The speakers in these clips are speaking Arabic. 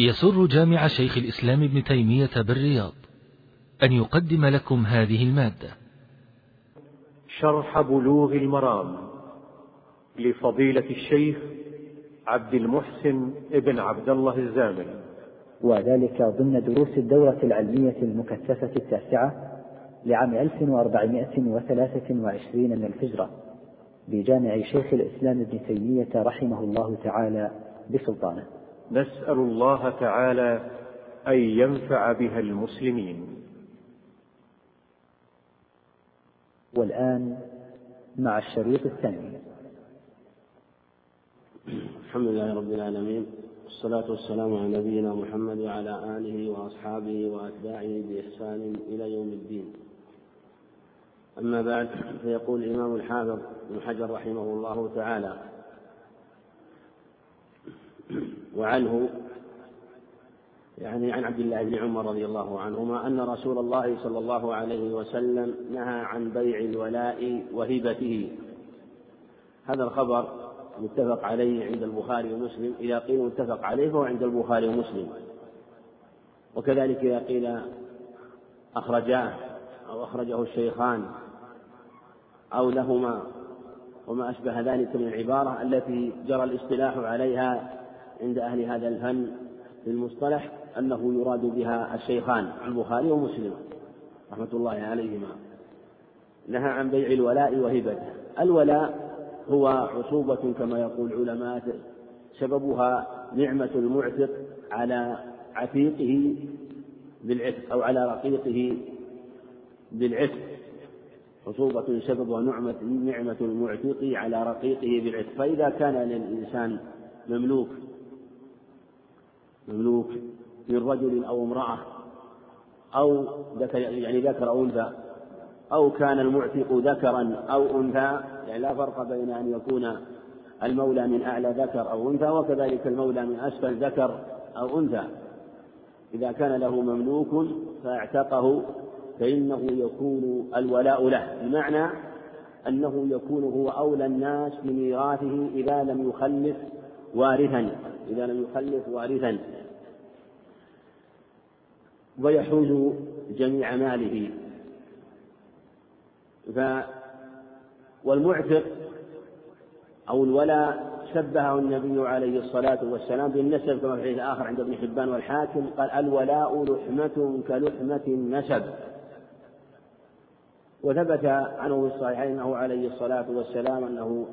يسر جامع شيخ الإسلام ابن تيمية بالرياض أن يقدم لكم هذه المادة. شرح بلوغ المرام لفضيلة الشيخ عبد المحسن ابن عبد الله الزامل. وذلك ضمن دروس الدورة العلمية المكثفة التاسعة لعام 1423 من الهجرة بجامع شيخ الإسلام ابن تيمية رحمه الله تعالى بسلطانه. نسأل الله تعالى أن ينفع بها المسلمين. والآن مع الشريط الثاني. الحمد لله رب العالمين والصلاة والسلام على نبينا محمد وعلى آله وأصحابه وأتباعه بإحسان إلى يوم الدين. أما بعد فيقول الإمام الحافظ ابن حجر رحمه الله تعالى وعنه يعني عن عبد الله بن عمر رضي الله عنهما أن رسول الله صلى الله عليه وسلم نهى عن بيع الولاء وهبته. هذا الخبر متفق عليه عند البخاري ومسلم إذا قيل متفق عليه فهو عند البخاري ومسلم. وكذلك إذا قيل أخرجاه أو أخرجه الشيخان أو لهما وما أشبه ذلك من العبارة التي جرى الاصطلاح عليها عند أهل هذا الفن في المصطلح أنه يراد بها الشيخان البخاري ومسلم رحمة الله عليهما. نهى عن بيع الولاء وهبته. الولاء هو عصوبة كما يقول العلماء سببها نعمة المعتق على عتيقه بالعتق أو على رقيقه بالعتق. عصوبة سببها نعمة نعمة المعتق على رقيقه بالعتق. فإذا كان للإنسان مملوك مملوك من رجل أو امرأة أو ذكر يعني ذكر أو أنثى أو كان المعتق ذكرا أو أنثى يعني لا فرق بين أن يكون المولى من أعلى ذكر أو أنثى وكذلك المولى من أسفل ذكر أو أنثى. إذا كان له مملوك فاعتقه فإنه يكون الولاء له بمعنى أنه يكون هو أولى الناس بميراثه إذا لم يخلف وارثا إذا لم يخلف وارثا. ويحوز جميع ماله. ف والمعتق أو الولاء شبهه النبي عليه الصلاة والسلام بالنسب كما في الحديث الآخر عند ابن حبان والحاكم قال الولاء لحمة كلحمة النسب. وثبت عنه في الصحيحين أنه عليه الصلاة والسلام أنه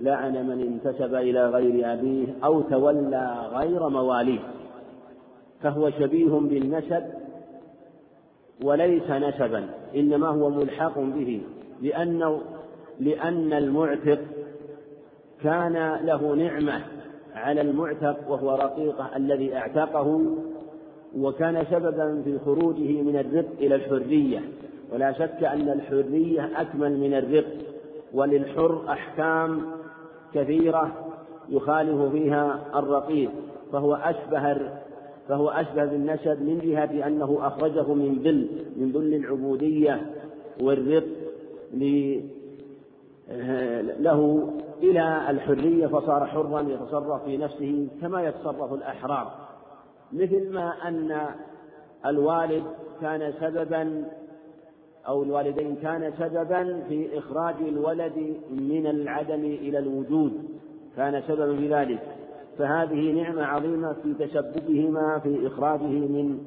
لعن من انتسب إلى غير أبيه أو تولى غير مواليه. فهو شبيه بالنسب وليس نسبا إنما هو ملحق به لأنه لأن المعتق كان له نعمة على المعتق وهو رقيقه الذي اعتقه وكان سببا في خروجه من الرق إلى الحرية. ولا شك أن الحرية أكمل من الرق وللحر أحكام كثيرة يخالف فيها الرقيق فهو أشبه فهو أشبه بالنسب من جهة أنه أخرجه من ذل من ذل العبودية والرق له إلى الحرية فصار حرا يتصرف في نفسه كما يتصرف الأحرار. مثل ما أن الوالد كان سببا أو الوالدين كان سببا في إخراج الولد من العدم إلى الوجود كان سببا في ذلك. فهذه نعمة عظيمة في تسببهما في إخراجه من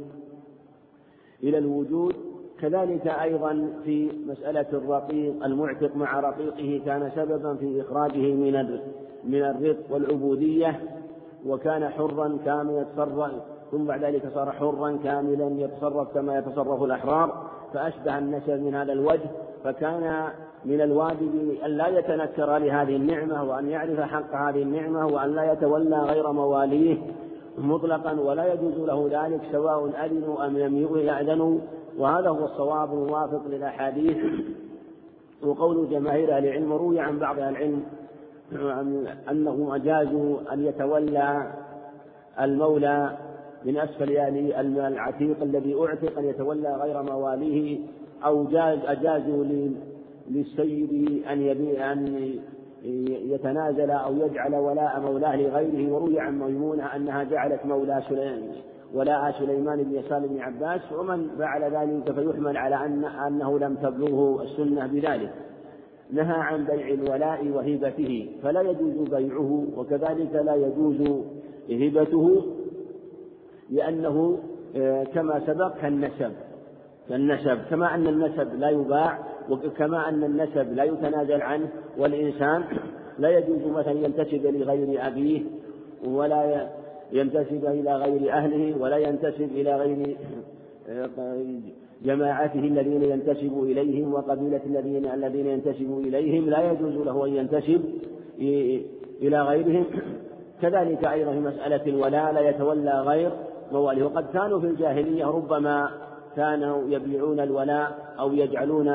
إلى الوجود. كذلك أيضا في مسألة الرقيق المعتق مع رقيقه كان سببا في إخراجه من من الرق والعبودية وكان حرا كاملا يتصرف ثم بعد ذلك صار حرا كاملا يتصرف كما يتصرف الأحرار فأشبه النسب من هذا الوجه فكان من الواجب أن لا يتنكر لهذه النعمة وأن يعرف حق هذه النعمة وأن لا يتولى غير مواليه مطلقا ولا يجوز له ذلك سواء أذنوا أم لم يأذنوا. وهذا هو الصواب الموافق للأحاديث. وقول جماهير أهل العلم روي عن بعض أهل العلم أنه أجازوا أن يتولى المولى من أسفل يعني العتيق الذي أعتق أن يتولى غير مواليه أو جاز أجازوا للسيد أن يبيع أن يتنازل أو يجعل ولاء مولاه لغيره وروي عن ميمونة أنها جعلت مولى سليمان ولاء سليمان بن يسار بن عباس ومن فعل ذلك فيحمل على أن أنه لم تبلغه السنة بذلك. نهى عن بيع الولاء وهبته فلا يجوز بيعه وكذلك لا يجوز هبته لأنه آه، كما سبق كالنسب كالنسب كما أن النسب لا يباع وكما أن النسب لا يتنازل عنه والإنسان لا يجوز مثلا ينتسب لغير أبيه ولا ينتسب إلى غير أهله ولا ينتسب إلى غير آه، جماعته الذين ينتسب إليهم وقبيلة الذين الذين ينتسب إليهم. لا يجوز له أن ينتسب إلى غيرهم. كذلك أيضا في مسألة الولاء لا يتولى غير مواليه. وقد كانوا في الجاهلية ربما كانوا يبيعون الولاء أو يجعلون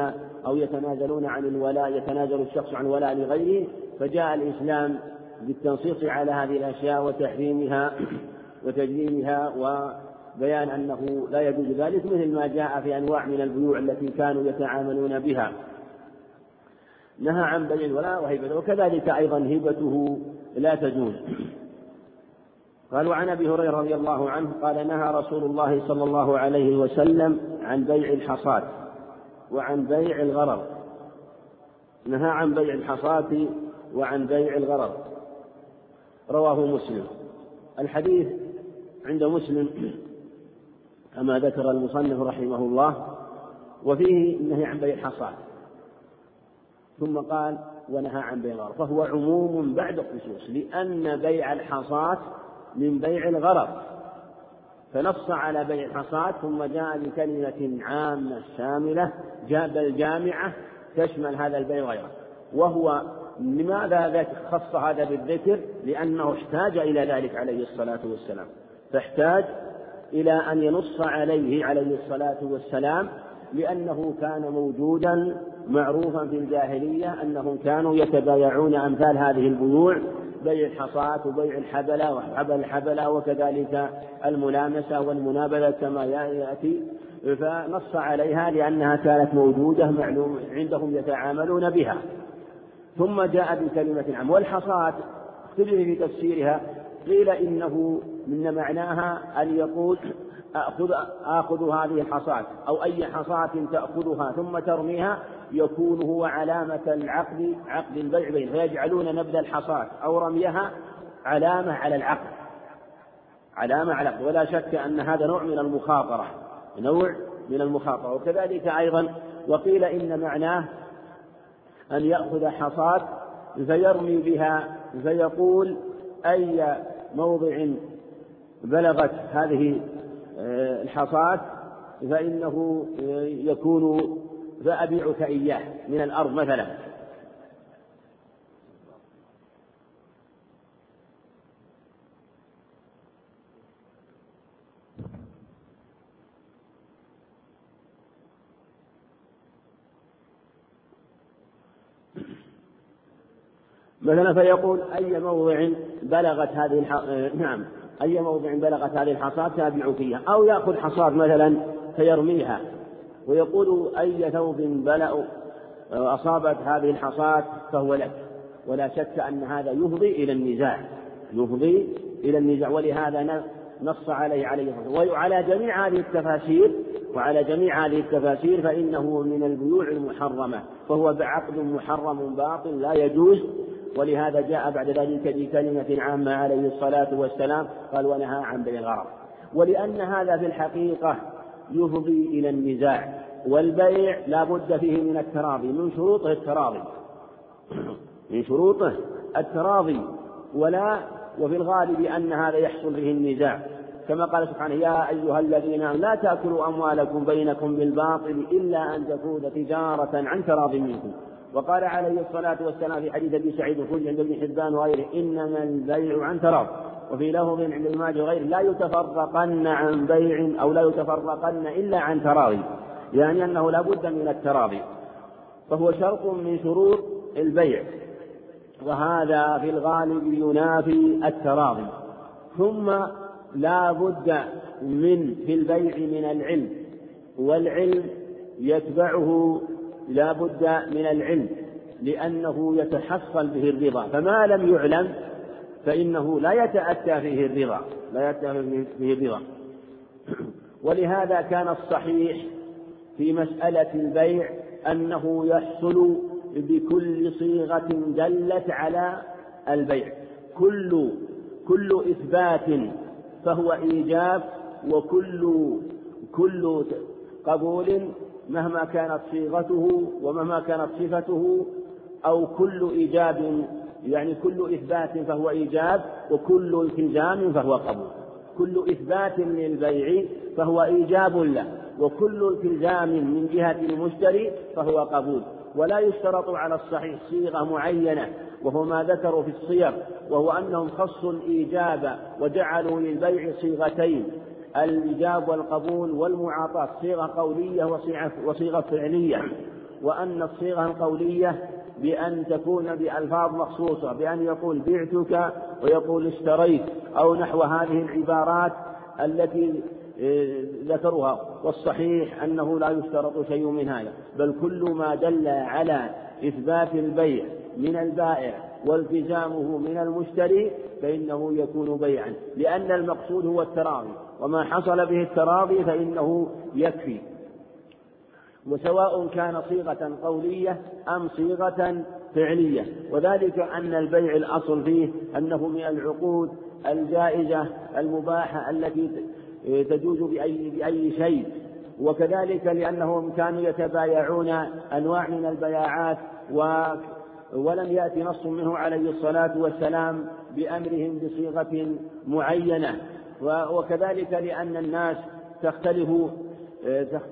أو يتنازلون عن الولاء يتنازل الشخص عن ولاء لغيره. فجاء الإسلام بالتنصيص على هذه الأشياء وتحريمها وتجريمها وبيان أنه لا يجوز ذلك مثل ما جاء في أنواع من البيوع التي كانوا يتعاملون بها. نهى عن بيع الولاء وهبته وكذلك أيضا هبته لا تجوز. قال وعن أبي هريرة رضي الله عنه قال نهى رسول الله صلى الله عليه وسلم عن بيع الحصاد وعن بيع الغرر نهى عن بيع الحصاة وعن بيع الغرر رواه مسلم. الحديث عند مسلم كما ذكر المصنف رحمه الله وفيه النهي عن بيع الحصاد ثم قال ونهى عن بيع الغرر فهو عموم بعد الخصوص لأن بيع الحصاة من بيع الغرر فنص على بيع الحصاد ثم جاء بكلمة عامة شاملة جاء بل جامعة تشمل هذا البيع وغيره. وهو لماذا خص هذا بالذكر؟ لأنه احتاج إلى ذلك عليه الصلاة والسلام. فاحتاج إلى أن ينص عليه عليه الصلاة والسلام لأنه كان موجودا معروفا في الجاهلية أنهم كانوا يتبايعون أمثال هذه البيوع بيع الحصاة وبيع الحبلة وحبل الحبلة وكذلك الملامسة والمنابذة كما يأتي. فنص عليها لأنها كانت موجودة معلوم عندهم يتعاملون بها. ثم جاء بكلمة عام. والحصاة اختلف في تفسيرها. قيل إنه من معناها أن يقول أخذ آخذ هذه الحصاة أو أي حصاة تأخذها ثم ترميها يكون هو علامة العقد عقد البيع بين فيجعلون نبذ الحصاة أو رميها علامة على العقد. علامة على العقد. ولا شك أن هذا نوع من المخاطرة نوع من المخاطرة. وكذلك أيضا وقيل إن معناه أن يأخذ حصاة فيرمي بها فيقول أي موضع بلغت هذه آه، الحصاة فإنه آه، يكون فأبيعك إياه من الأرض مثلا. مثلا فيقول أي موضع بلغت هذه الح... آه، نعم أي موضع بلغت هذه الحصاة تابع فيها أو يأخذ حصاة مثلا فيرميها. ويقول أي ثوب بلأ أصابت هذه الحصاة فهو لك. ولا شك أن هذا يفضي إلى النزاع يفضي إلى النزاع. ولهذا نص عليه عليه وعلى جميع هذه التفاسير وعلى جميع هذه التفاسير فإنه من البيوع المحرمة. فهو بعقد محرم باطل لا يجوز. ولهذا جاء بعد ذلك بكلمة عامة عليه الصلاة والسلام قال ونهى عن بيع الغرض. ولأن هذا في الحقيقة يفضي إلى النزاع والبيع لا بد فيه من التراضي من شروطه التراضي. من شروطه التراضي. ولا وفي الغالب أن هذا يحصل فيه النزاع. كما قال سبحانه يا أيها الذين لا تأكلوا أموالكم بينكم بالباطل إلا أن تكون تجارة عن تراض منكم. وقال عليه الصلاة والسلام في حديث أبي سعيد الخدري عند ابن حبان وغيره إنما البيع عن تراض. وفي لفظ عند الماج وغيره لا يتفرقن عن بيع أو لا يتفرقن إلا عن تراضي. يعني أنه لا بد من التراضي. فهو شرط من شروط البيع. وهذا في الغالب ينافي التراضي. ثم لا بد من في البيع من العلم. والعلم يتبعه لا بد من العلم لأنه يتحصل به الرضا. فما لم يعلم فإنه لا يتأتى فيه الرضا لا يتأتى فيه الرضا. ولهذا كان الصحيح في مسألة البيع أنه يحصل بكل صيغة دلت على البيع. كل كل إثبات فهو إيجاب وكل كل قبول مهما كانت صيغته ومهما كانت صفته أو كل إيجاب يعني كل إثبات فهو إيجاب وكل التزام فهو قبول. كل إثبات للبيع فهو إيجاب له وكل التزام من جهة المشتري فهو قبول. ولا يشترط على الصحيح صيغة معينة وهو ما ذكروا في الصيغ وهو أنهم خصوا الإيجاب وجعلوا للبيع صيغتين الإيجاب والقبول والمعاطاة. صيغة قولية وصيغة فعلية. وأن الصيغة القولية بأن تكون بألفاظ مخصوصة بأن يقول بعتك ويقول اشتريت أو نحو هذه العبارات التي آه، ذكروها والصحيح أنه لا يشترط شيء من هذا بل كل ما دل على إثبات البيع من البائع والتزامه من المشتري فإنه يكون بيعا لأن المقصود هو التراضي. وما حصل به التراضي فإنه يكفي. وسواء كان صيغة قولية أم صيغة فعلية. وذلك أن البيع الأصل فيه أنه من العقود الجائزة المباحة التي تجوز بأي, بأي شيء. وكذلك لأنهم كانوا يتبايعون أنواع من البياعات و ولم يأتي نص منه عليه الصلاة والسلام بأمرهم بصيغة معينة. وكذلك لأن الناس تختلف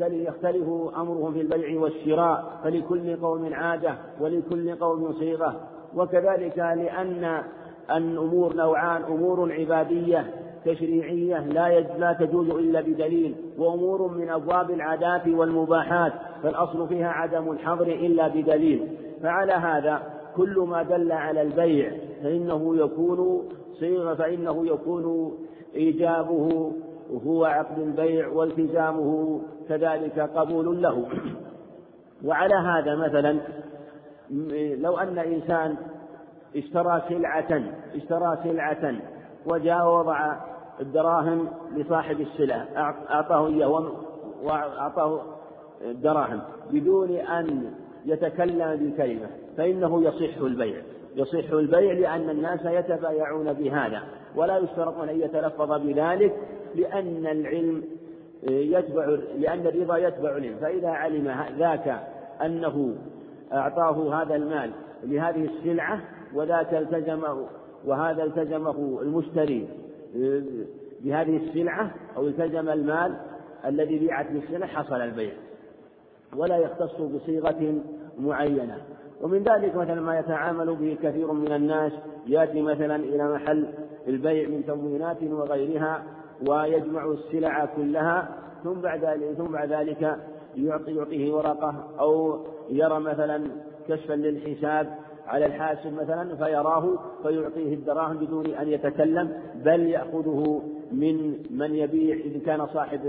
يختلف أمرهم في البيع والشراء فلكل قوم عادة ولكل قوم صيغة. وكذلك لأن الأمور نوعان أمور عبادية تشريعية لا لا تجوز إلا بدليل وأمور من أبواب العادات والمباحات فالأصل فيها عدم الحظر إلا بدليل. فعلى هذا كل ما دل على البيع فإنه يكون صيغة فإنه يكون إيجابه هو عقد البيع والتزامه كذلك قبول له. وعلى هذا مثلا لو أن إنسان اشترى سلعة اشترى سلعة وجاء ووضع الدراهم لصاحب السلعة أعطاه إياه وأعطاه الدراهم بدون أن يتكلم بكلمة فإنه يصح البيع. يصح البيع لأن الناس يتبايعون بهذا ولا يشترط أن يتلفظ بذلك لأن العلم يتبع لأن الرضا يتبع العلم. فإذا علم ذاك أنه أعطاه هذا المال لهذه السلعة وذاك التزمه وهذا التزمه المشتري بهذه السلعة أو التزم المال الذي بيعت بالسلعة حصل البيع. ولا يختص بصيغة معينة. ومن ذلك مثلا ما يتعامل به كثير من الناس يأتي مثلا إلى محل البيع من تموينات وغيرها ويجمع السلع كلها ثم بعد ذلك ثم بعد ذلك يعطي يعطيه ورقة أو يرى مثلا كشفا للحساب على الحاسب مثلا فيراه فيعطيه الدراهم بدون أن يتكلم بل يأخذه من من يبيع إذا كان صاحب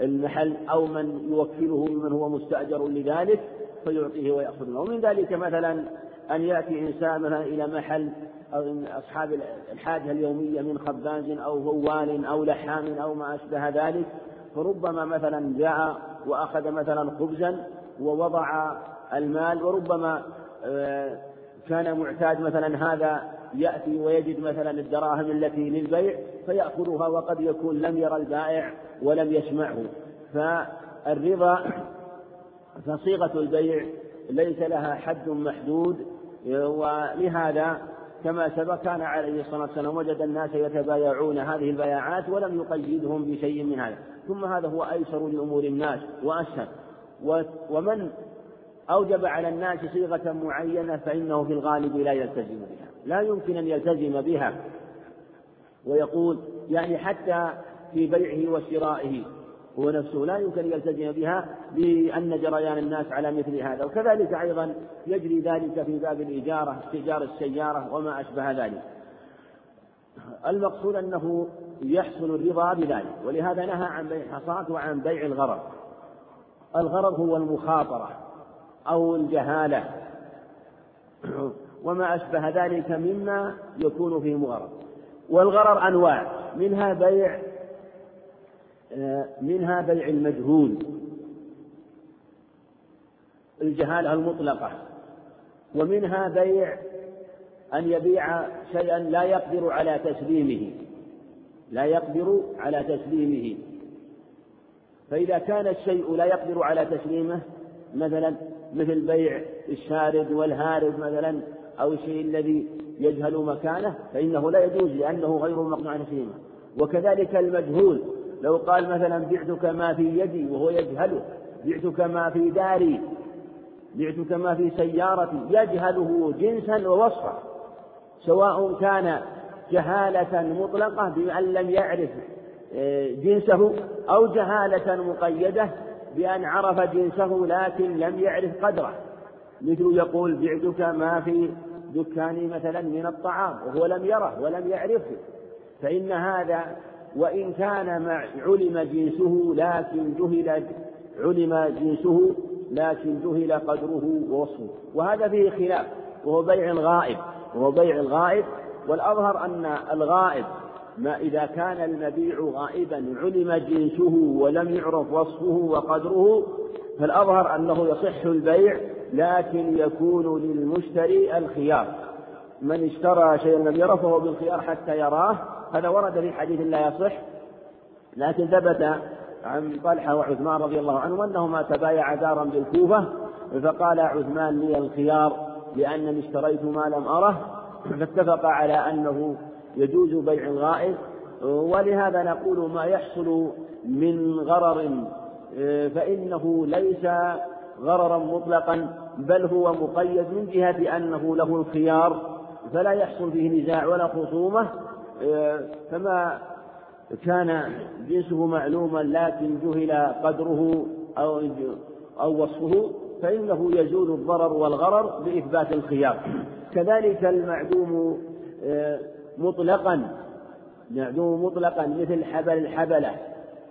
المحل أو من يوكله ممن هو مستأجر لذلك فيعطيه ويأخذه. ومن ذلك مثلا أن يأتي إنسان مثلا إلى محل أصحاب الحاجة اليومية من خباز أو هوال أو لحام أو ما أشبه ذلك فربما مثلا جاء وأخذ مثلا خبزا ووضع المال وربما آه، كان معتاد مثلا هذا يأتي ويجد مثلا الدراهم التي للبيع فيأخذها وقد يكون لم يرى البائع ولم يسمعه. فالرضا فصيغة البيع ليس لها حد محدود ولهذا كما سبق كان عليه الصلاة والسلام وجد الناس يتبايعون هذه البياعات ولم يقيدهم بشيء من هذا. ثم هذا هو أيسر لأمور الناس وأسهل. ومن أوجب على الناس صيغة معينة فإنه في الغالب لا يلتزم بها. لا يمكن أن يلتزم بها. ويقول يعني حتى في بيعه وشرائه. هو نفسه لا يمكن يلتزم بها لأن جريان الناس على مثل هذا. وكذلك أيضا يجري ذلك في باب الإجارة استئجار السيارة وما أشبه ذلك. المقصود أنه يحصل الرضا بذلك ولهذا نهى عن بيع الحصاة وعن بيع الغرض. الغرض هو المخاطرة أو الجهالة. وما أشبه ذلك مما يكون فيه مغرر والغرر أنواع منها بيع منها بيع المجهول. الجهالة المطلقة. ومنها بيع أن يبيع شيئا لا يقدر على تسليمه. لا يقدر على تسليمه. فإذا كان الشيء لا يقدر على تسليمه مثلا مثل بيع الشارد والهارب مثلا أو الشيء الذي يجهل مكانه فإنه لا يجوز لأنه غير مقنوع تسليمه وكذلك المجهول. لو قال مثلا بعتك ما في يدي وهو يجهله بعتك ما في داري بعتك ما في سيارتي يجهله جنسا ووصفا سواء كان جهالة مطلقة بأن لم يعرف آه، جنسه أو جهالة مقيدة بأن عرف جنسه لكن لم يعرف قدره. مثل يقول بعتك ما في دكاني مثلا من الطعام وهو لم يره ولم يعرفه فإن هذا وإن كان علم جنسه لكن جهل علم جنسه لكن جهل قدره ووصفه. وهذا فيه خلاف وهو بيع الغائب وهو بيع الغائب. والأظهر أن الغائب ما إذا كان المبيع غائبا علم جنسه ولم يعرف وصفه وقدره فالأظهر أنه يصح البيع لكن يكون للمشتري الخيار. من اشترى شيئا لم يره فهو بالخيار حتى يراه. هذا ورد في حديث لا يصح لكن ثبت عن طلحة وعثمان رضي الله عنهم أنهما تبايعا دارا بالكوفة فقال عثمان لي الخيار لأنني اشتريت ما لم أره فاتفق على أنه يجوز بيع الغائب ولهذا نقول ما يحصل من غرر فإنه ليس غررا مطلقا بل هو مقيد من جهة أنه له الخيار فلا يحصل فيه نزاع ولا خصومة فما كان جنسه معلوما لكن جهل قدره أو أو وصفه فإنه يزول الضرر والغرر بإثبات الخيار. كذلك المعدوم آه، مطلقا معدوم مطلقا مثل حبل الحبلة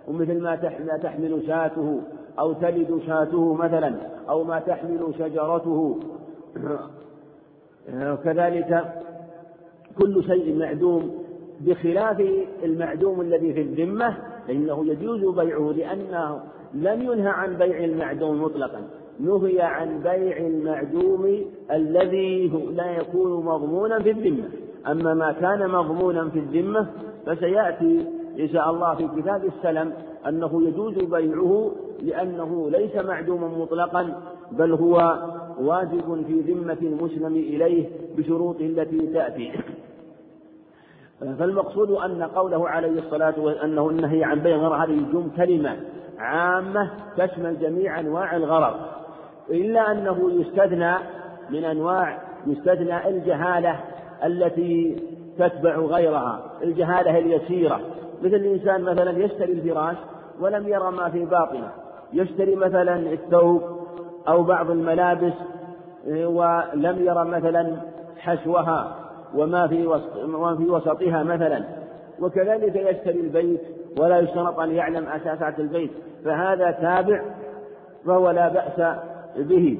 ومثل ما تحمل شاته أو تلد شاته مثلا أو ما تحمل شجرته. وكذلك كل شيء معدوم بخلاف المعدوم الذي في الذمة فإنه يجوز بيعه لأنه لم ينهى عن بيع المعدوم مطلقا. نهي عن بيع المعدوم الذي لا يكون مضمونا في الذمة. أما ما كان مضمونا في الذمة فسيأتي إن شاء الله في كتاب السلم أنه يجوز بيعه لأنه ليس معدوما مطلقا بل هو واجب في ذمة المسلم إليه بشروطه التي تأتي. فالمقصود أن قوله عليه الصلاة والسلام أنه النهي عن بيع الغرر هذه جم كلمة عامة تشمل جميع أنواع الغرر. إلا أنه يستثنى من أنواع يستثنى الجهالة التي تتبع غيرها. الجهالة اليسيرة. مثل الإنسان مثلا يشتري الفراش ولم يرى ما في باطنه. يشتري مثلا الثوب أو بعض الملابس ولم يرى مثلا حشوها. وما في وما في وسطها مثلا. وكذلك يشتري البيت ولا يشترط أن يعلم أساسات البيت. فهذا تابع فهو لا بأس به.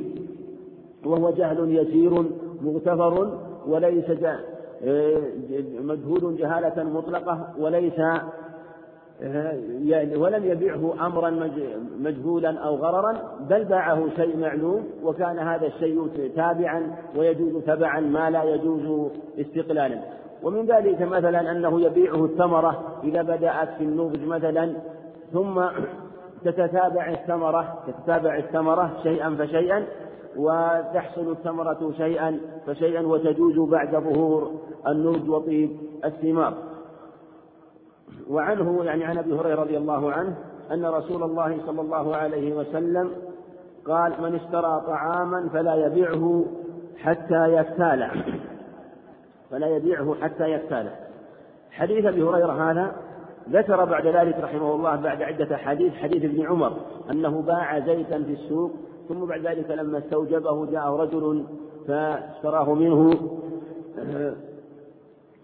وهو جهل يسير مغتفر وليس مجهول جهالة مطلقة وليس ولم يبيعه أمرا مجهولا أو غررا بل باعه شيء معلوم وكان هذا الشيء تابعا ويجوز تبعا ما لا يجوز استقلالا. ومن ذلك مثلا أنه يبيعه الثمرة إذا بدأت في النضج مثلا ثم تتتابع الثمرة تتتابع الثمرة شيئا فشيئا وتحصل الثمرة شيئا فشيئا وتجوز بعد ظهور النضج وطيب الثمار. وعنه يعني عن أبي هريرة رضي الله عنه أن رسول الله صلى الله عليه وسلم قال من اشترى طعاما فلا يبيعه حتى يكتاله فلا يبيعه حتى يكتاله حديث أبي هريرة هذا ذكر بعد ذلك رحمه الله بعد عدة حديث حديث ابن عمر أنه باع زيتا في السوق ثم بعد ذلك لما استوجبه جاءه رجل فاشتراه منه.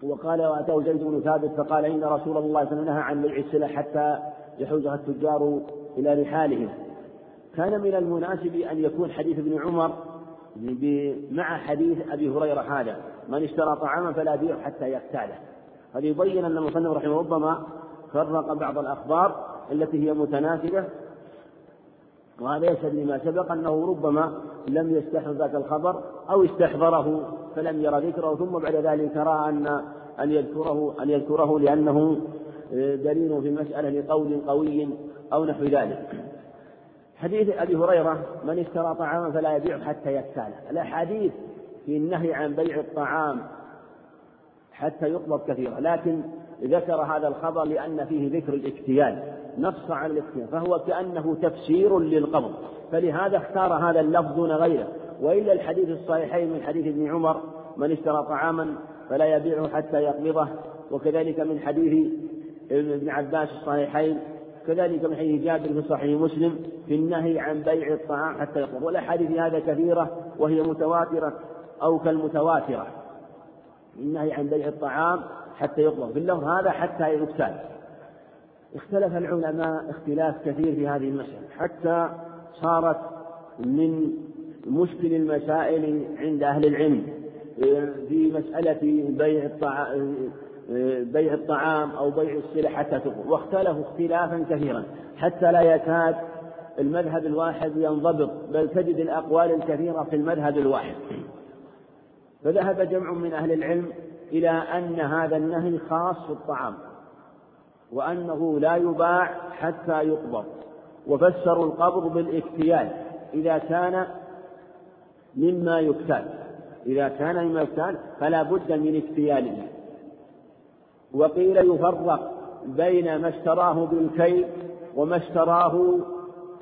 وقال وأتاه زيد بن ثابت فقال إن رسول الله صلى الله عليه وسلم نهى عن بيع السلع حتى يحوزها التجار إلى رحالهم. كان من المناسب أن يكون حديث ابن عمر مع حديث أبي هريرة هذا. من اشترى طعاما فلا يبيع حتى يقتاله. هذا يبين أن المصنف رحمه ربما فرق بعض الأخبار التي هي متناسبة. وهذا يشهد لما سبق أنه ربما لم يستحضر ذاك الخبر أو استحضره. فلم يرى ذكره ثم بعد ذلك رأى أن أن يذكره أن يذكره لأنه دليل في المسألة لقول قوي أو نحو ذلك. حديث أبي هريرة من اشترى طعاما فلا يبيع حتى يكتاله، الأحاديث في النهي عن بيع الطعام حتى يقبض كثيرا، لكن ذكر هذا الخبر لأن فيه ذكر الاكتيال، نص على الاكتيال، فهو كأنه تفسير للقبض، فلهذا اختار هذا اللفظ دون غيره، وإلا الحديث الصحيحين من حديث ابن عمر من اشترى طعاما فلا يبيعه حتى يقبضه. وكذلك من حديث ابن عباس الصحيحين كذلك من حديث جابر في صحيح مسلم في النهي عن بيع الطعام حتى يقبض والأحاديث هذا كثيرة وهي متواترة أو كالمتواترة. النهي عن بيع الطعام حتى يقبض في اللفظ هذا حتى يقتل. اختلف العلماء اختلاف كثير في هذه المسألة حتى صارت من مشكل المسائل عند أهل العلم في مسألة بيع الطعام بيع الطعام أو بيع السلع حتى تقبل واختلفوا اختلافا كثيرا. حتى لا يكاد المذهب الواحد ينضبط بل تجد الأقوال الكثيرة في المذهب الواحد. فذهب جمع من أهل العلم إلى أن هذا النهي خاص في الطعام وأنه لا يباع حتى يقبض. وفسروا القبض بالإكتيال. إذا كان مما يكتال. إذا كان مما يكتال فلا بد من اكتياله وقيل يفرق بين ما اشتراه بالكيل وما اشتراه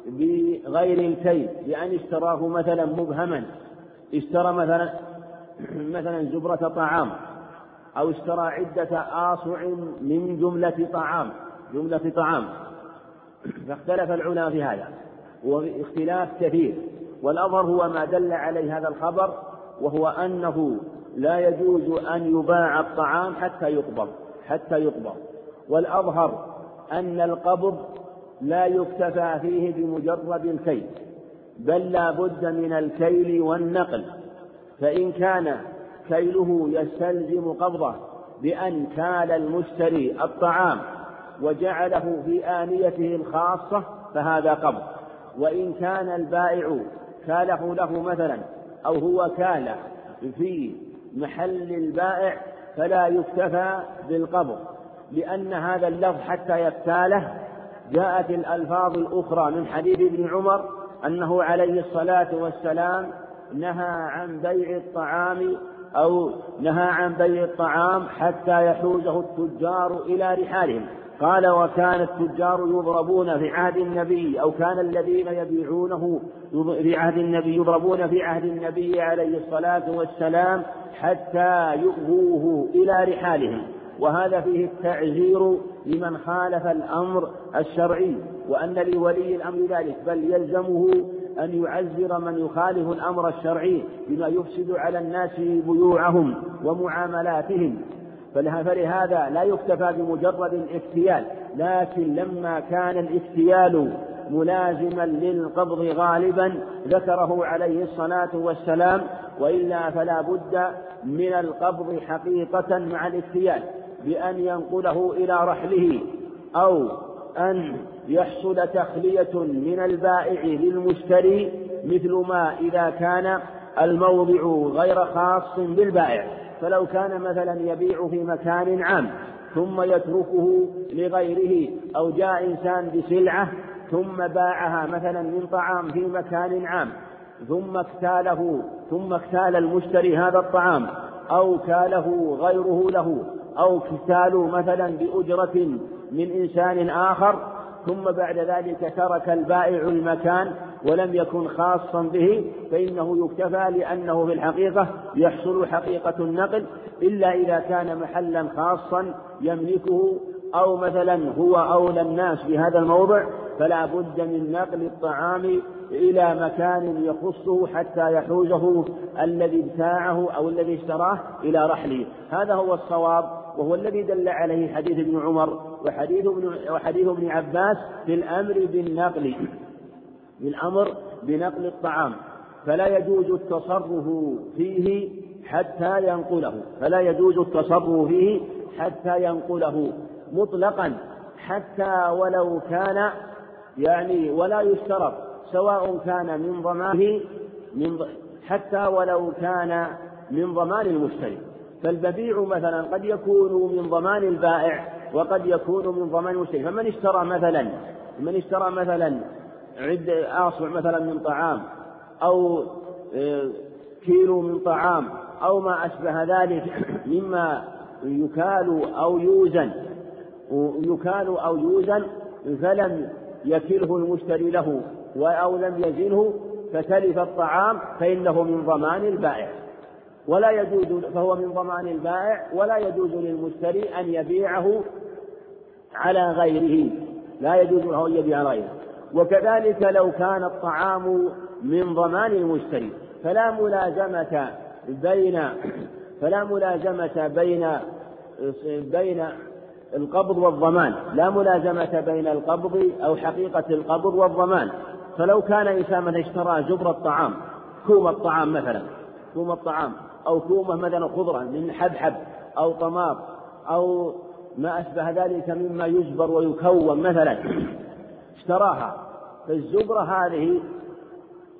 بغير الكيل. بأن اشتراه مثلا مبهما. اشترى مثلا مثلا زبرة طعام. أو اشترى عدة آصع من جملة طعام. جملة طعام. فاختلف العلماء في هذا. واختلاف كثير. والأظهر هو ما دل عليه هذا الخبر وهو أنه لا يجوز أن يباع الطعام حتى يقبض حتى يقبض. والأظهر أن القبض لا يكتفى فيه بمجرد الكيل بل لا بد من الكيل والنقل. فإن كان كيله يستلزم قبضه بأن كال المشتري الطعام وجعله في آنيته الخاصة فهذا قبض. وإن كان البائع كاله له مثلا أو هو كال في محل البائع فلا يكتفى بالقبض لأن هذا اللفظ حتى يكتاله جاءت الألفاظ الأخرى من حديث ابن عمر أنه عليه الصلاة والسلام نهى عن بيع الطعام أو نهى عن بيع الطعام حتى يحوزه التجار إلى رحالهم. قال وكان التجار يضربون في عهد النبي أو كان الذين يبيعونه في عهد النبي يضربون في عهد النبي عليه الصلاة والسلام حتى يؤوه إلى رحالهم. وهذا فيه التعزير لمن خالف الأمر الشرعي وأن لولي الأمر ذلك بل يلزمه أن يعزر من يخالف الأمر الشرعي بما يفسد على الناس بيوعهم ومعاملاتهم. فلهذا لا يكتفى بمجرد الاكتيال لكن لما كان الاكتيال ملازما للقبض غالبا ذكره عليه الصلاة والسلام وإلا فلا بد من القبض حقيقة مع الاكتيال بأن ينقله إلى رحله أو أن يحصل تخلية من البائع للمشتري مثل ما إذا كان الموضع غير خاص بالبائع. فلو كان مثلا يبيع في مكان عام ثم يتركه لغيره أو جاء إنسان بسلعة ثم باعها مثلا من طعام في مكان عام ثم اكتاله ثم اكتال المشتري هذا الطعام أو كاله غيره له أو اكتالوا مثلا بأجرة من إنسان آخر ثم بعد ذلك ترك البائع المكان ولم يكن خاصا به فإنه يكتفى لأنه في الحقيقة يحصل حقيقة النقل إلا إذا كان محلا خاصا يملكه أو مثلا هو أولى الناس بهذا الموضع فلا بد من نقل الطعام إلى مكان يخصه حتى يحوزه الذي ابتاعه أو الذي اشتراه إلى رحله. هذا هو الصواب وهو الذي دل عليه حديث ابن عمر وحديث ابن, وحديث ابن عباس في الأمر بالنقل بالأمر بنقل الطعام. فلا يجوز التصرف فيه حتى ينقله فلا يجوز التصرف فيه حتى ينقله مطلقا حتى ولو كان يعني ولا يشترط سواء كان من ضمانه من حتى ولو كان من ضمان المشتري. فالببيع مثلا قد يكون من ضمان البائع وقد يكون من ضمان المشتري. فمن اشترى مثلا من اشترى مثلا عد أصبع مثلا من طعام أو آه، كيلو من طعام أو ما أشبه ذلك مما يكال أو يوزن يكال أو يوزن فلم يكله المشتري له أو لم يزنه فتلف الطعام فإنه من ضمان البائع. ولا يجوز فهو من ضمان البائع ولا يجوز للمشتري أن يبيعه على غيره. لا يجوز له أن يبيع غيره. وكذلك لو كان الطعام من ضمان المشتري فلا ملازمة بين فلا ملازمة بين بين القبض والضمان لا ملازمة بين القبض أو حقيقة القبض والضمان. فلو كان إنسان مثلا اشترى صبرة طعام كوم الطعام مثلا كوم الطعام أو كومة مثلا خضرة من حبحب أو طماط أو ما أشبه ذلك مما يصبر ويكون مثلا. اشتراها. فالصبرة هذه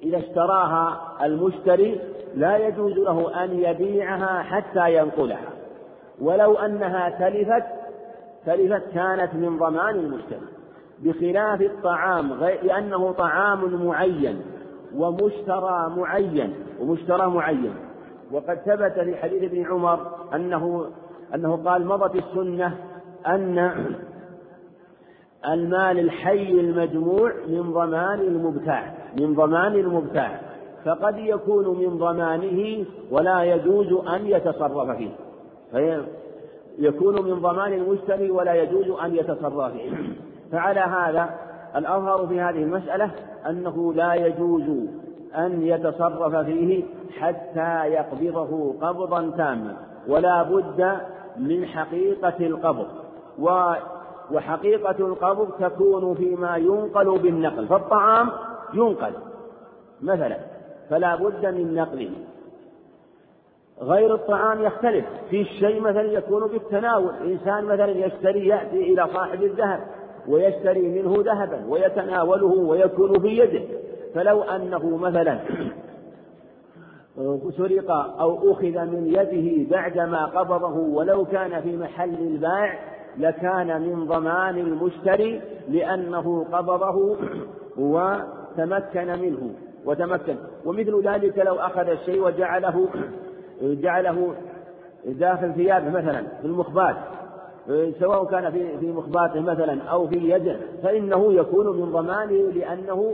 إذا اشتراها المشتري لا يجوز له أن يبيعها حتى ينقلها. ولو أنها تلفت تلفت كانت من ضمان المشتري بخلاف الطعام لأنه طعام معين ومشترى معين ومشترى معين. وقد ثبت في حديث ابن عمر أنه أنه قال مضت السنة أن المال الحي المجموع من ضمان المبتاع من ضمان المبتاع. فقد يكون من ضمانه ولا يجوز أن يتصرف فيه. يكون من ضمان المشتري ولا يجوز أن يتصرف فيه. فعلى هذا الأظهر في هذه المسألة أنه لا يجوز أن يتصرف فيه حتى يقبضه قبضا تاما ولا بد من حقيقة القبض. و وحقيقة القبض تكون فيما ينقل بالنقل فالطعام ينقل مثلا فلا بد من نقله. غير الطعام يختلف. في الشيء مثلا يكون بالتناول. إنسان مثلا يشتري يأتي إلى صاحب الذهب ويشتري منه ذهبا ويتناوله ويكون في يده. فلو أنه مثلا سرق أو أخذ من يده بعدما قبضه ولو كان في محل البائع لكان من ضمان المشتري لأنه قبضه وتمكن منه وتمكن. ومثل ذلك لو أخذ الشيء وجعله جعله داخل ثيابه مثلا في المخبات سواء كان في في مخباته مثلا أو في يده فإنه يكون من ضمانه لأنه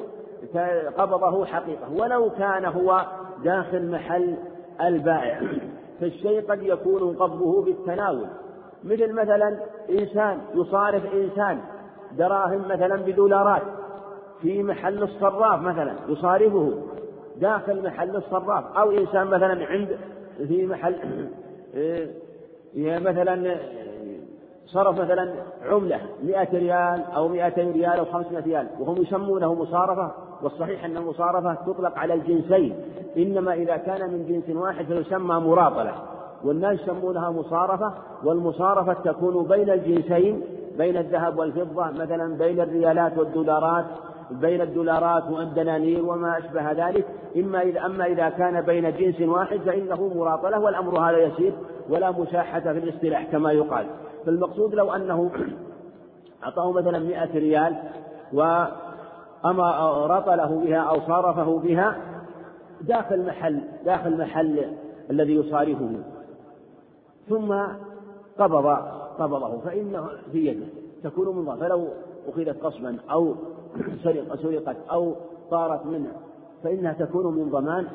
قبضه حقيقة ولو كان هو داخل محل البائع. فالشيء قد يكون قبضه بالتناول. مثل مثلا إنسان يصارف إنسان دراهم مثلا بدولارات في محل الصراف مثلا يصارفه داخل محل الصراف أو إنسان مثلا عند في محل مثلا صرف مثلا عملة مئة ريال أو مئتين ريال أو خمسمائة ريال وهم يسمونه مصارفة والصحيح أن المصارفة تطلق على الجنسين إنما إذا كان من جنس واحد فيسمى مراطلة والناس يسمونها مصارفة والمصارفة تكون بين الجنسين بين الذهب والفضة مثلا بين الريالات والدولارات بين الدولارات والدنانير وما أشبه ذلك. إما إذا أما إذا كان بين جنس واحد فإنه مراطلة والأمر هذا يسير ولا مشاحة في الاصطلاح كما يقال. فالمقصود لو أنه أعطاه مثلا مئة ريال وأما رطله بها أو صارفه بها داخل محل داخل محل الذي يصارفه. ثم قبض قبضه فإنه في يده تكون من فلو أخذت قصبا أو سرق سرقت أو طارت منه فإنها تكون من ضمان.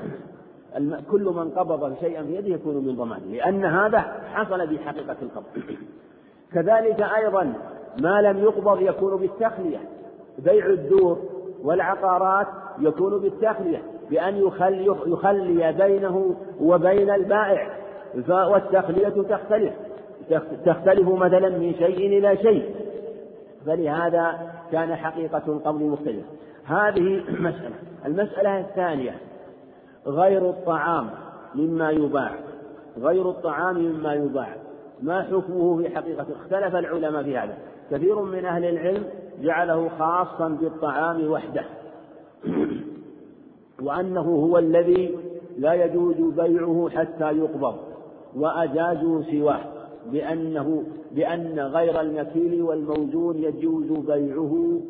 كل من قبض شيئا في يده يكون من ضمان لأن هذا حصل بحقيقة القبض. كذلك أيضا ما لم يقبض يكون بالتخلية. بيع الدور والعقارات يكون بالتخلية بأن يخلي, يخلي بينه وبين البائع والتخلية تختلف تختلف مثلا من شيء إلى شيء. فلهذا كان حقيقة القبض مختلفة هذه مسألة. المسألة الثانية غير الطعام مما يباع. غير الطعام مما يباع. ما حكمه في حقيقة؟ اختلف العلماء في هذا. كثير من أهل العلم جعله خاصا بالطعام وحده. وأنه هو الذي لا يجوز بيعه حتى يقبض. وأجازوا سواه. بأنه بأن غير المكيل والموزون يجوز بيعه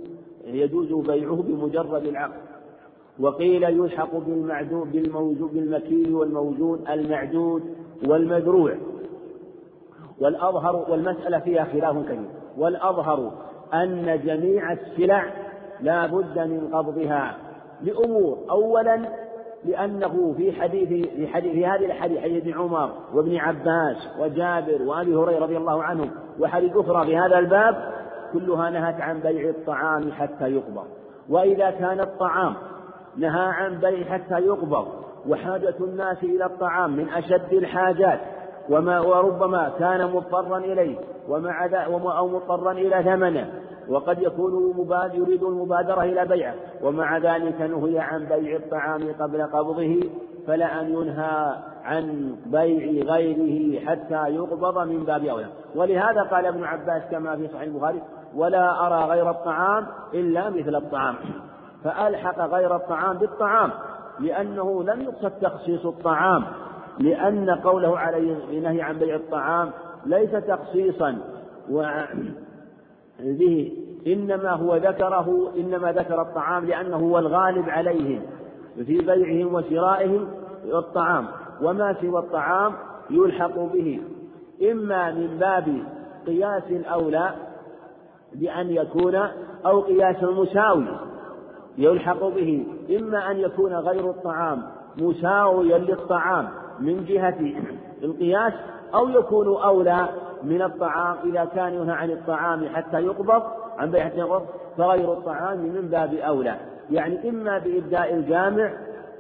يجوز بيعه بمجرد العقد. وقيل يلحق بالمعدود بالموزون بالمكيل والموزون المعدود والمذروع والأظهر والمسألة فيها خلاف كبير. والأظهر أن جميع السلع لا بد من قبضها لأمور. أولا لأنه في حديث في حديث هذه الحديث حديث ابن عمر وابن عباس وجابر وأبي هريرة رضي الله عنهم وحديث أخرى في هذا الباب كلها نهت عن بيع الطعام حتى يقبض. وإذا كان الطعام نهى عن بيع حتى يقبض وحاجة الناس إلى الطعام من أشد الحاجات وما وربما كان مضطرا إليه ومع أو مضطرا إلى ثمنه وقد يكون يريد المبادرة إلى بيعه. ومع ذلك نهي عن بيع الطعام قبل قبضه فلا أن ينهى عن بيع غيره حتى يقبض من باب أولى. ولهذا قال ابن عباس كما في صحيح البخاري ولا أرى غير الطعام إلا مثل الطعام. فألحق غير الطعام بالطعام لأنه لم يقصد تخصيص الطعام لأن قوله عليه بنهي عن بيع الطعام ليس تخصيصا. به إنما هو ذكره إنما ذكر الطعام لأنه هو الغالب عليهم في بيعهم وشرائهم الطعام وما سوى الطعام يلحق به. إما من باب قياس الأولى بأن يكون أو قياس المساوي يلحق به. إما أن يكون غير الطعام مساويا للطعام من جهة القياس أو يكون أولى من الطعام إذا كان ينهى عن الطعام حتى يقبض عن بيع حتى يقبض فغير الطعام من باب أولى. يعني إما بإبداء الجامع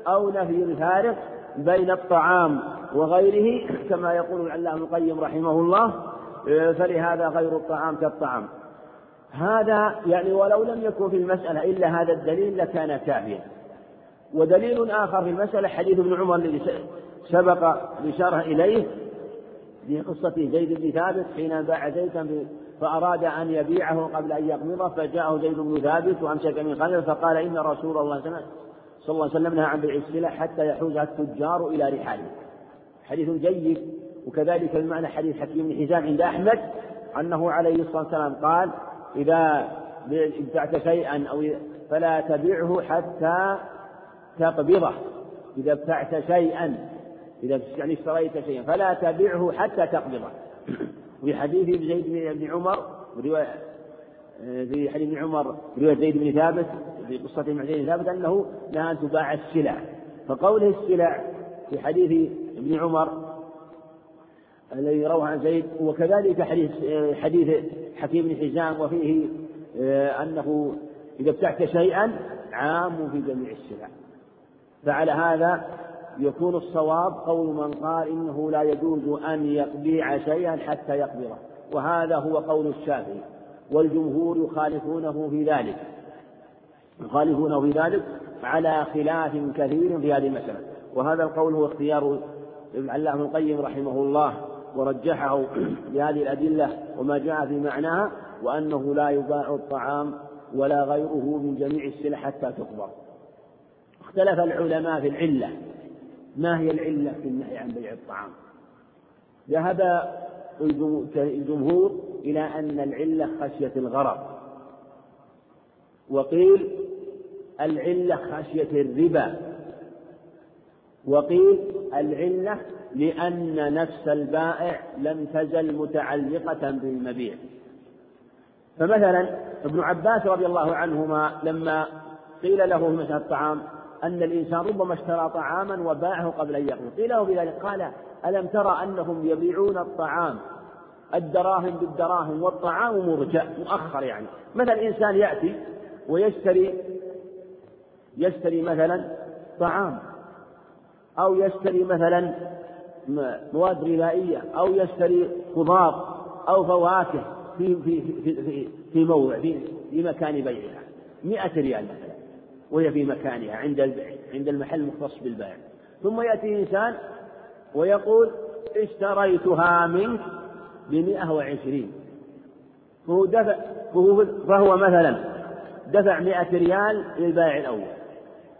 أو نفي الفارق بين الطعام وغيره كما يقول العلامة القيم رحمه الله فلهذا غير الطعام كالطعام. هذا يعني ولو لم يكن في المسألة إلا هذا الدليل لكان كافيا. ودليل آخر في المسألة حديث ابن عمر الذي سبق الإشارة إليه في قصة زيد بن ثابت حين باع زيدا فأراد أن يبيعه قبل أن يقبضه فجاءه زيد بن ثابت وأمسك من خلفه فقال إن رسول الله صلى الله عليه وسلم نهى عن بيع السلع حتى يحوزها التجار إلى رحاله. حديث جيد وكذلك المعنى حديث حكيم بن حزام عند أحمد أنه عليه الصلاة والسلام قال إذا ابتعت شيئا أو فلا تبعه حتى تقبضه. إذا ابتعت شيئا إذا يعني اشتريت شيئا فلا تبعه حتى تقبضه. في حديث زيد بن عمر ورواية في حديث ابن عمر رواية زيد بن ثابت في قصة زيد بن ثابت أنه نهى أن تباع السلع. فقوله السلع في حديث ابن عمر الذي روى عن زيد وكذلك حديث حديث حكيم بن حزام وفيه آه، أنه إذا ابتعت شيئا عام في جميع السلع. فعلى هذا يكون الصواب قول من قال إنه لا يجوز أن يبيع شيئا حتى يقبضه. وهذا هو قول الشافعي. والجمهور يخالفونه في ذلك. يخالفونه في ذلك على خلاف كثير في هذه المسألة. وهذا القول هو اختيار ابن علام القيم رحمه الله ورجحه بهذه الأدلة وما جاء في معناها وأنه لا يباع الطعام ولا غيره من جميع السلع حتى تقبض. اختلف العلماء في العلة. ما هي العلة في النهي عن بيع الطعام؟ ذهب الجمهور إلى أن العلة خشية الغرض وقيل العلة خشية الربا وقيل العلة لأن نفس البائع لم تزل متعلقة بالمبيع. فمثلا ابن عباس رضي الله عنهما لما قيل له مسألة الطعام أن الإنسان ربما اشترى طعاما وباعه قبل أن يقبض قيل له بذلك قال ألم ترى أنهم يبيعون الطعام؟ الدراهم بالدراهم والطعام مرجع مؤخر يعني. مثلا إنسان يأتي ويشتري يشتري مثلا طعام أو يشتري مثلا مواد غذائية أو يشتري خضار أو فواكه في في في في, في موضع في في مكان بيعها. 100 ريال مثلا. وهي في مكانها عند عند المحل المختص بالبيع. ثم يأتي إنسان ويقول اشتريتها منك بمئة وعشرين. فهو دفع فهو, فهو مثلا دفع مئة ريال للبائع الأول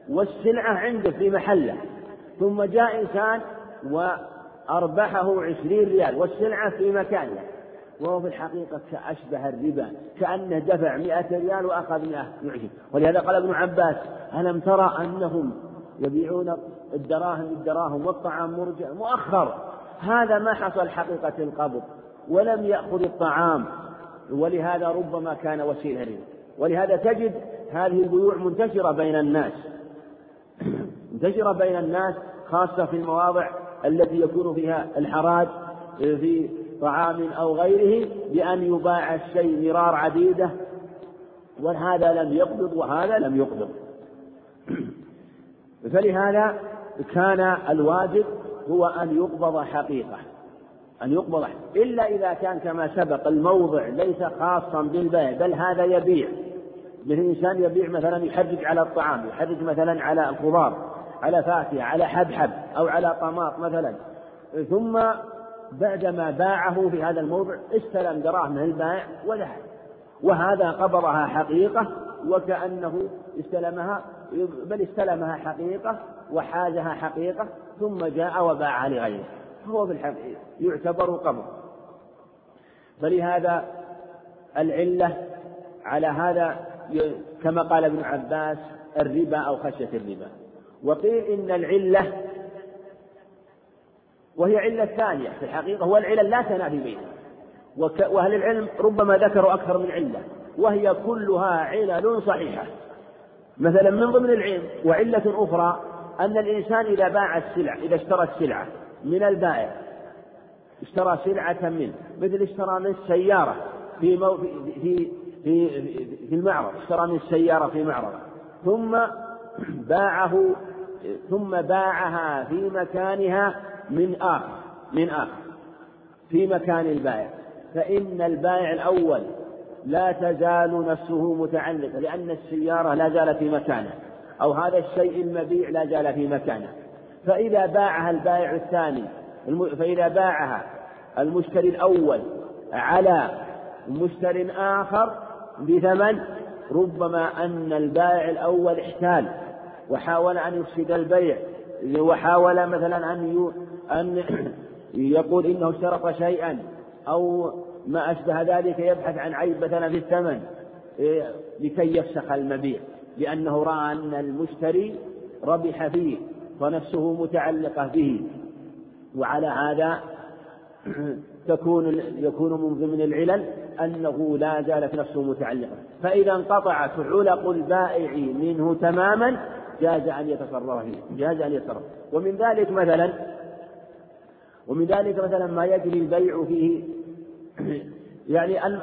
والسلعة عنده في محله. ثم جاء إنسان وأربحه عشرين ريال والسلعة في مكانها. وهو في الحقيقة كأشبه الربا كأنه دفع مئة ريال وأخذ مئة وعشرين ولهذا قال ابن عباس ألم ترى أنهم يبيعون الدراهم بالدراهم والطعام مرجع مؤخر. هذا ما حصل حقيقة القبض. ولم يأخذ الطعام. ولهذا ربما كان وسيلة ربا ولهذا تجد هذه البيوع منتشرة بين الناس. منتشرة بين الناس خاصة في المواضع التي يكون فيها الحراج في طعام أو غيره بأن يباع الشيء مرار عديدة وهذا لم يقبض وهذا لم يقبض. فلهذا كان الواجب هو أن يقبض حقيقة أن يقبض إلا إذا كان كما سبق الموضع ليس خاصا بالبيع بل هذا يبيع. مثل إنسان يبيع مثلا يحرج على الطعام يحرج مثلا على الخضار على فاكهة على حبحب أو على طماط مثلا. ثم بعدما باعه في هذا الموضع استلم دراهم من البائع وذهب وهذا قبضها حقيقة وكأنه استلمها بل استلمها حقيقة وحازها حقيقة ثم جاء وباعها لغيره. فهو في الحقيقة يعتبر قبض فلهذا العلة على هذا كما قال ابن عباس الربا أو خشية الربا. وقيل إن العلة وهي علة ثانية في الحقيقة والعلل لا تنافي بينها وأهل العلم ربما ذكروا أكثر من علة. وهي كلها علل صحيحة. مثلا من ضمن العلم وعلة أخرى أن الإنسان إذا باع السلع إذا اشترى السلعة من البائع اشترى سلعة منه مثل اشترى من سيارة في مو في في, في المعرض اشترى من السيارة في معرض. ثم باعه ثم باعها في مكانها من آخر من آخر. في مكان البائع. فإن البائع الأول لا تزال نفسه متعلقة لأن السيارة لا زالت في مكانها أو هذا الشيء المبيع لا زال في مكانه. فإذا باعها البائع الثاني فإذا باعها المشتري الأول على مشتر آخر بثمن ربما أن البائع الأول احتال وحاول أن يفسد البيع وحاول مثلا أن أن يقول إنه اشترط شيئا أو ما أشبه ذلك يبحث عن عيب مثلا في الثمن إيه، لكي يفسخ المبيع لأنه رأى أن المشتري ربح فيه ونفسه متعلقة به. وعلى هذا تكون يكون من ضمن العلل أنه لا زالت نفسه متعلقة. فإذا انقطعت علق البائع منه تماما جاز أن يتصرف فيه جاز أن يتصرف. ومن ذلك مثلا ومن ذلك مثلا ما يجري البيع فيه. يعني أن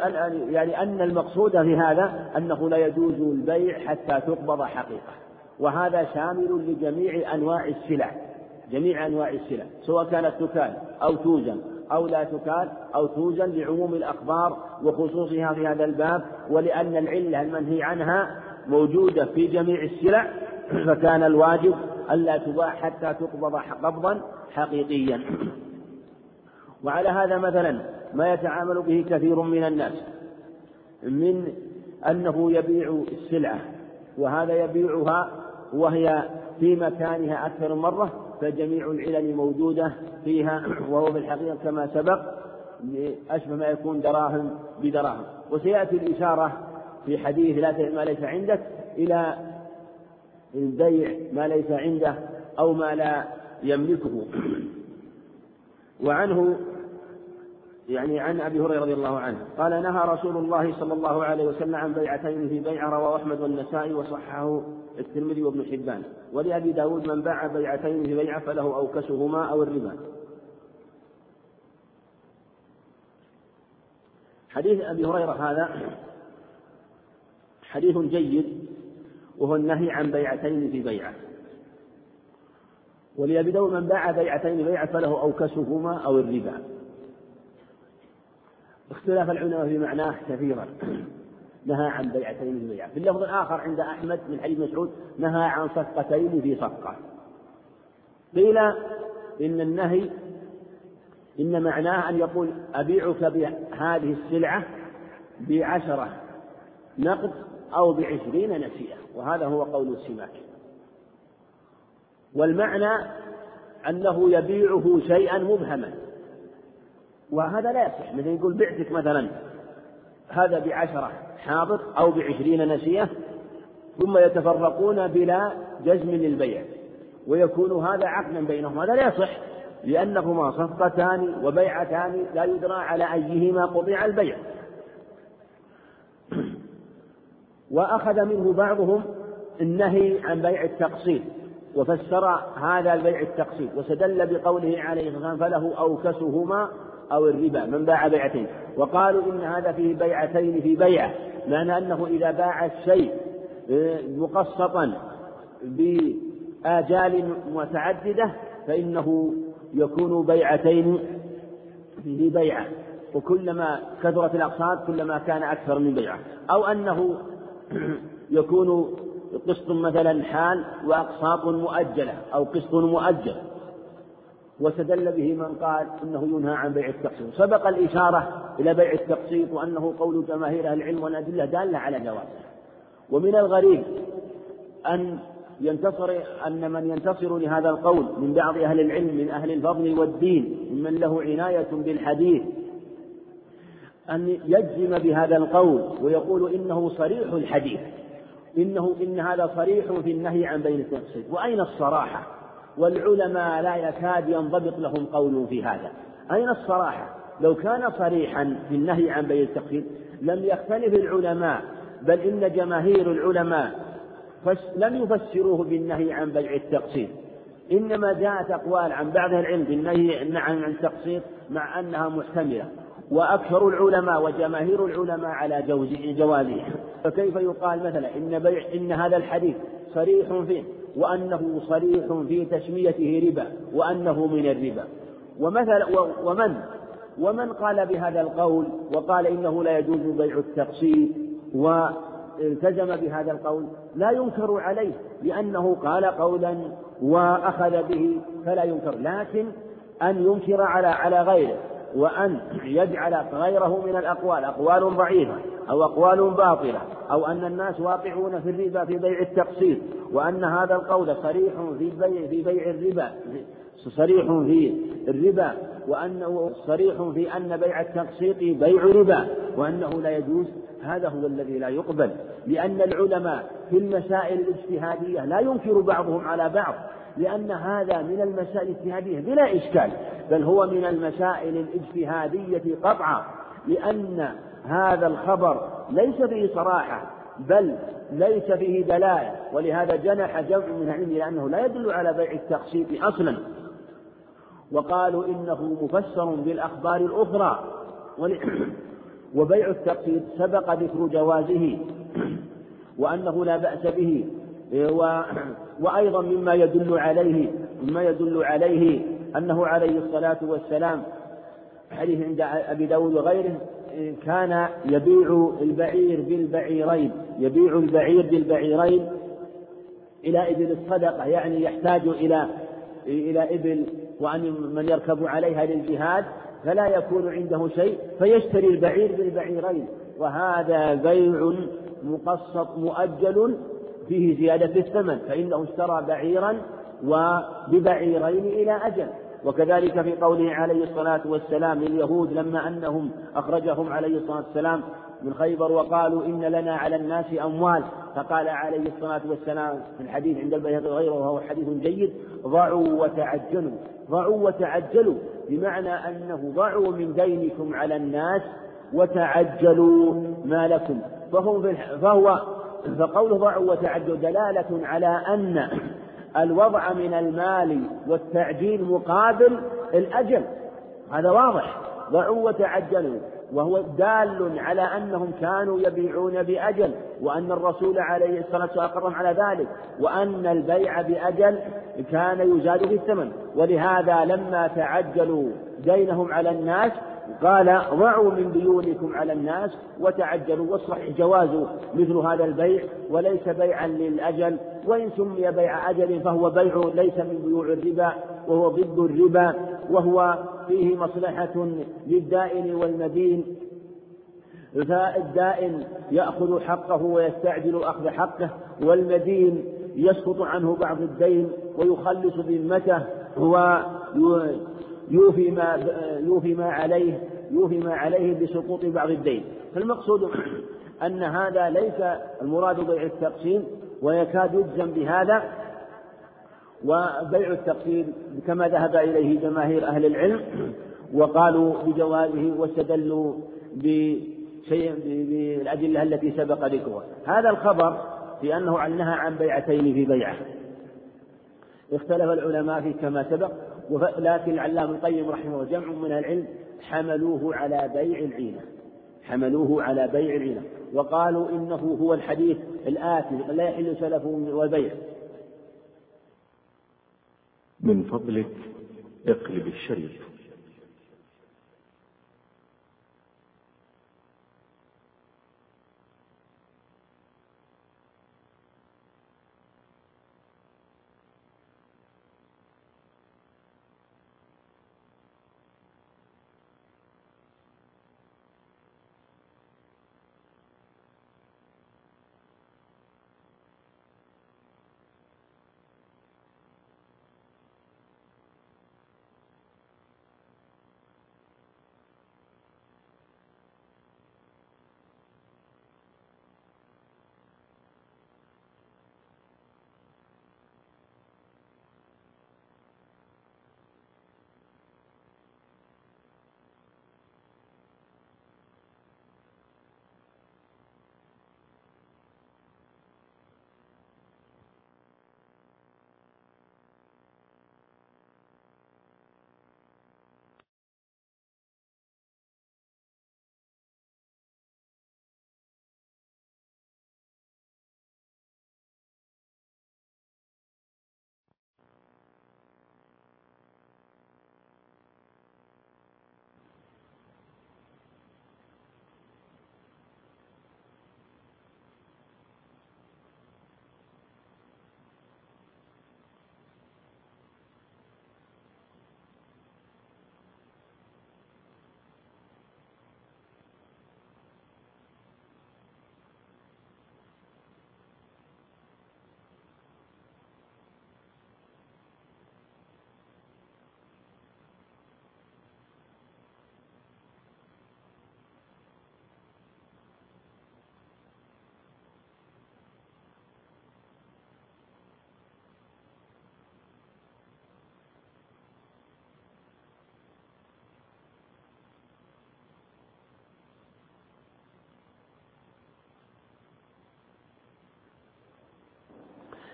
يعني أن المقصود في هذا أنه لا يجوز البيع حتى تقبض حقيقة. وهذا شامل لجميع أنواع السلع. جميع أنواع السلع. سواء كانت تكال أو توزن أو لا تكال أو توزن لعموم الأخبار وخصوصها في هذا الباب. ولأن العلة المنهي عنها موجودة في جميع السلع. فكان الواجب ألا تباع حتى تقبض قبضا حقيقيا. وعلى هذا مثلا ما يتعامل به كثير من الناس من أنه يبيع السلعة وهذا يبيعها وهي في مكانها أكثر مرة فجميع العلل موجودة فيها وهو في الحقيقة كما سبق أشبه ما يكون دراهم بدراهم. وسيأتي الإشارة في حديث لا تبيع ما ليس عندك إلى البيع ما ليس عنده أو ما لا يملكه. وعنه يعني عن أبي هريرة رضي الله عنه. قال نهى رسول الله صلى الله عليه وسلم عن بيعتين في بيع رواه أحمد والنسائي وصححه الترمذي وابن حبان. ولأبي داود من باع بيعتين في بيعه فله أوكسهما أو الربا. حديث أبي هريرة هذا حديث جيد وهو النهي عن بيعتين في بيعة. ولأبي داود من باع بيعتين بيعة فله أوكسهما أو الربا. اختلاف العلماء في معناه كثيرا. نهى عن بيعتين في بيعة. في اللفظ الآخر عند أحمد من حديث مسعود نهى عن صفقتين في صفقة. قيل إن النهي إن معناه أن يقول أبيعك بهذه السلعة بعشرة نقد أو بعشرين نسيئة. وهذا هو قول السماك. والمعنى أنه يبيعه شيئا مبهما. وهذا لا يصح. مثل يقول بعتك مثلا هذا بعشرة حاضر أو بعشرين نسية ثم يتفرقون بلا جزم للبيع ويكون هذا عقدا بينهم. هذا لا يصح لأنهما صفقتان وبيعتان لا يدرى على أيهما قطع البيع. وأخذ منه بعضهم النهي عن بيع التقسيط وفسر هذا البيع التقسيط واستدل بقوله عليه الصلاة والسلام فله أوكسهما أو الربا من باع بيعتين. وقالوا إن هذا فيه بيعتين في بيعة معنى أنه إذا باع الشيء آه، مقسطا بآجال متعددة فإنه يكون بيعتين في بيعة. وكلما كثرت الأقساط كلما كان أكثر من بيعة. أو أنه يكون قسط مثلا حال وأقساط مؤجلة أو قسط مؤجل. واستدل به من قال إنه ينهى عن بيع التقسيط، سبق الإشارة إلى بيع التقسيط وأنه قول جماهير أهل العلم والأدلة دالة على جوازه. ومن الغريب أن ينتصر أن من ينتصر لهذا القول من بعض أهل العلم من أهل الفضل والدين ممن له عناية بالحديث أن يجزم بهذا القول ويقول إنه صريح الحديث إنه إن هذا صريح في النهي عن بيع التقسيط، وأين الصراحة؟ والعلماء لا يكاد ينضبط لهم قول في هذا. أين الصراحة؟ لو كان صريحا في النهي عن بيع التقسيط لم يختلف العلماء بل إن جماهير العلماء لم يفسروه بالنهي عن بيع التقسيط إنما جاءت أقوال عن بعض العلم بالنهي عن التقسيط مع أنها محتملة. وأكثر العلماء وجماهير العلماء على جوازه فكيف يقال مثلا إن بيع إن هذا الحديث صريح فيه؟ وأنه صريح في تسميته ربا وأنه من الربا. ومثل ومن؟ ومن قال بهذا القول؟ وقال إنه لا يجوز بيع التقسيط والتزم بهذا القول. لا ينكر عليه لأنه قال قولا وأخذ به فلا ينكر. لكن أن ينكر على على غيره. وأن يجعل غيره من الأقوال أقوال ضعيفة أو أقوال باطلة أو أن الناس واقعون في الربا في بيع التقسيط وأن هذا القول صريح في بيع في بيع الربا صريح في الربا وأنه صريح في أن بيع التقسيط بيع ربا وأنه لا يجوز هذا هو الذي لا يقبل لأن العلماء في المسائل الاجتهادية لا ينكر بعضهم على بعض لأن هذا من المسائل الاجتهادية بلا إشكال بل هو من المسائل الاجتهادية قطعا لأن هذا الخبر ليس فيه صراحة بل ليس فيه دلالة ولهذا جنح جمع من العلم لأنه لا يدل على بيع التقسيط أصلا. وقالوا إنه مفسر بالأخبار الأخرى وبيع التقسيط سبق ذكر جوازه وأنه لا بأس به. و وأيضا مما يدل عليه مما يدل عليه أنه عليه الصلاة والسلام حديث عند أبي داود وغيره كان يبيع البعير بالبعيرين يبيع البعير بالبعيرين إلى إبل الصدقة يعني يحتاج إلى إلى إبل وأن من يركب عليها للجهاد فلا يكون عنده شيء فيشتري البعير بالبعيرين وهذا بيع مقسط مؤجل فيه زيادة الثمن فإنه اشترى بعيرا وببعيرين إلى أجل. وكذلك في قوله عليه الصلاة والسلام لليهود لما أنهم أخرجهم عليه الصلاة والسلام من خيبر وقالوا إن لنا على الناس أموال. فقال عليه الصلاة والسلام في الحديث عند البيهقي وغيره وهو حديث جيد ضعوا وتعجلوا ضعوا وتعجلوا بمعنى أنه ضعوا من دينكم على الناس وتعجلوا ما لكم فهم فهو فقوله ضعوا وتعجلوا دلالة على أن الوضع من المال والتعجيل مقابل الأجل. هذا واضح. ضعوا وتعجلوا. وهو دال على أنهم كانوا يبيعون بأجل وأن الرسول عليه الصلاة والسلام أقرهم على ذلك وأن البيع بأجل كان يزاد في الثمن. ولهذا لما تعجلوا دينهم على الناس قال ضعوا من ديونكم على الناس وتعجلوا والصحيح جواز مثل هذا البيع وليس بيعا للأجل وإن سمي بيع أجل فهو بيع ليس من بيوع الربا وهو ضد الربا وهو فيه مصلحة للدائن والمدين. فالدائن يأخذ حقه ويستعجل أخذ حقه والمدين يسقط عنه بعض الدين ويخلص ذمته يوفي ما يوفي ما عليه يوفي ما عليه بسقوط بعض الدين. فالمقصود أن هذا ليس المراد بيع التقسيم ويكاد يجزم بهذا وبيع التقسيم كما ذهب إليه جماهير أهل العلم وقالوا بجوازه واستدلوا بشيء بالأدلة التي سبق ذكرها. هذا الخبر في أنه نهى عن بيعتين في بيعة. اختلف العلماء فيه كما سبق. لكن العلام القيم رحمه الله جمع من العلم حملوه على بيع العينة. حملوه على بيع العينة. وقالوا إنه هو الحديث الآتي لا يحل سلفه والبيع. من فضلك اقلب الشريط.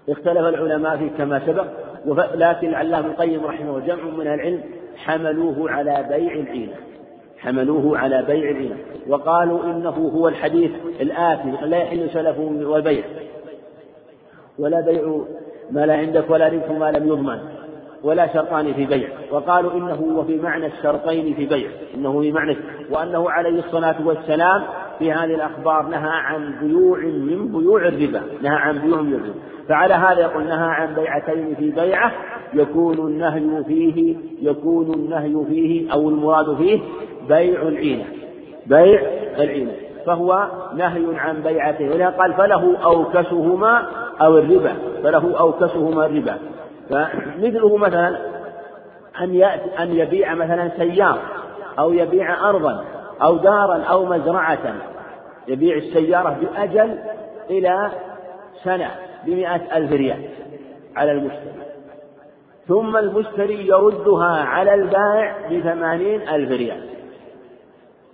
اختلف العلماء فيه كما سبق لكن العلامة القيم رحمه جمع من العلم حملوه على بيع العينة حملوه على بيع العينة وقالوا إنه هو الحديث الآتي لا يحل سلفه والبيع. ولا بيع ما لا عندك ولا ربح ما لم يضمن ولا شرطان في بيع. وقالوا إنه وفي معنى الشرطين في بيع إنه في معنى وأنه عليه الصلاة والسلام في هذه الأخبار نهى عن بيوع من بيوع الربا نهى عن بيوع من الربا. فعلى هذا يقول نهى عن بيعتين في بيعة يكون النهي فيه يكون النهي فيه أو المراد فيه بيع العينة بيع العينة. فهو نهي عن بيعته ولهذا قال فله أوكسهما أو الربا فله أوكسهما الربا. فمثله مثلا أن يأتي أن يبيع مثلا سيارة أو يبيع أرضا أو دارا أو مزرعة. يبيع السيارة بأجل إلى سنة بمئة ألف ريال على المشتري. ثم المشتري يردها على البائع بثمانين ألف ريال.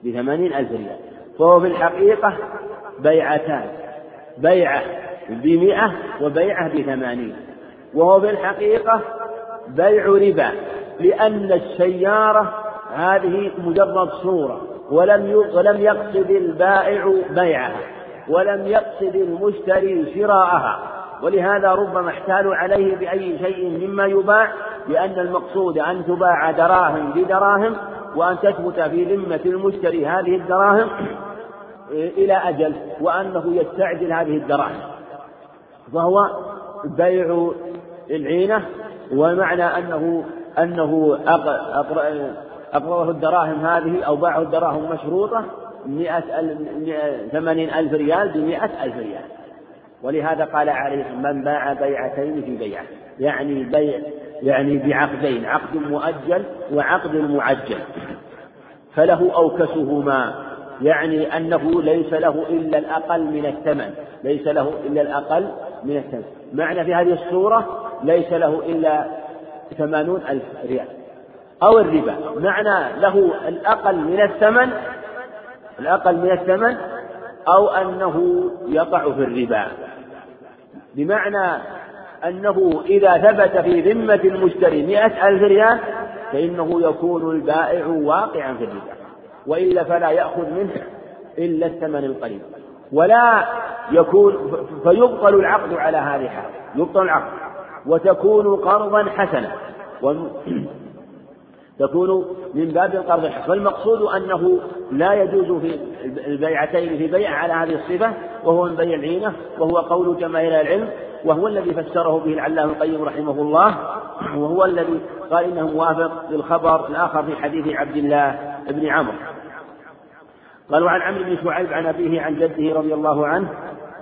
بثمانين ألف ريال. فهو في الحقيقة بيعتان. بيعة بمئة وبيعة بثمانين. وهو في الحقيقة بيع ربا. لأن السيارة هذه مجرد صورة. ولم ولم يقصد البائع بيعها ولم يقصد المشتري شراءها. ولهذا ربما احتالوا عليه بأي شيء مما يباع لأن المقصود أن تباع دراهم بدراهم وأن تثبت في ذمة المشتري هذه الدراهم إلى أجل وأنه يستعجل هذه الدراهم. فهو بيع العينة ومعنى أنه أنه أقرضه الدراهم هذه أو باعه الدراهم مشروطة مئة ثمانين ألف ريال بمئة ألف ريال. ولهذا قال عليه من باع بيعتين في بيعة. يعني بيع يعني بعقدين عقد مؤجل وعقد معجل. فله أوكسهما. يعني أنه ليس له إلا الأقل من الثمن. ليس له إلا الأقل من الثمن. معنى في هذه الصورة ليس له إلا ثمانون ألف ريال. أو الربا. معنى له الأقل من الثمن الأقل من الثمن أو أنه يقع في الربا. بمعنى أنه إذا ثبت في ذمة المشتري مئة ألف ريال فإنه يكون البائع واقعا في الربا. وإلا فلا يأخذ منه إلا الثمن القليل ولا يكون فيبطل العقد على هذه الحال يبطل العقد. وتكون قرضا حسنا. تكون من باب القرض الحسن فالمقصود أنه لا يجوز في البيعتين في بيع على هذه الصفة وهو من بيع العينة وهو قول جماهير العلم وهو الذي فسره به العلامة القيم رحمه الله وهو الذي قال إنه موافق للخبر الآخر في حديث عبد الله بن عمرو. قال وعن عمرو بن شعيب عن أبيه عن جده رضي الله عنه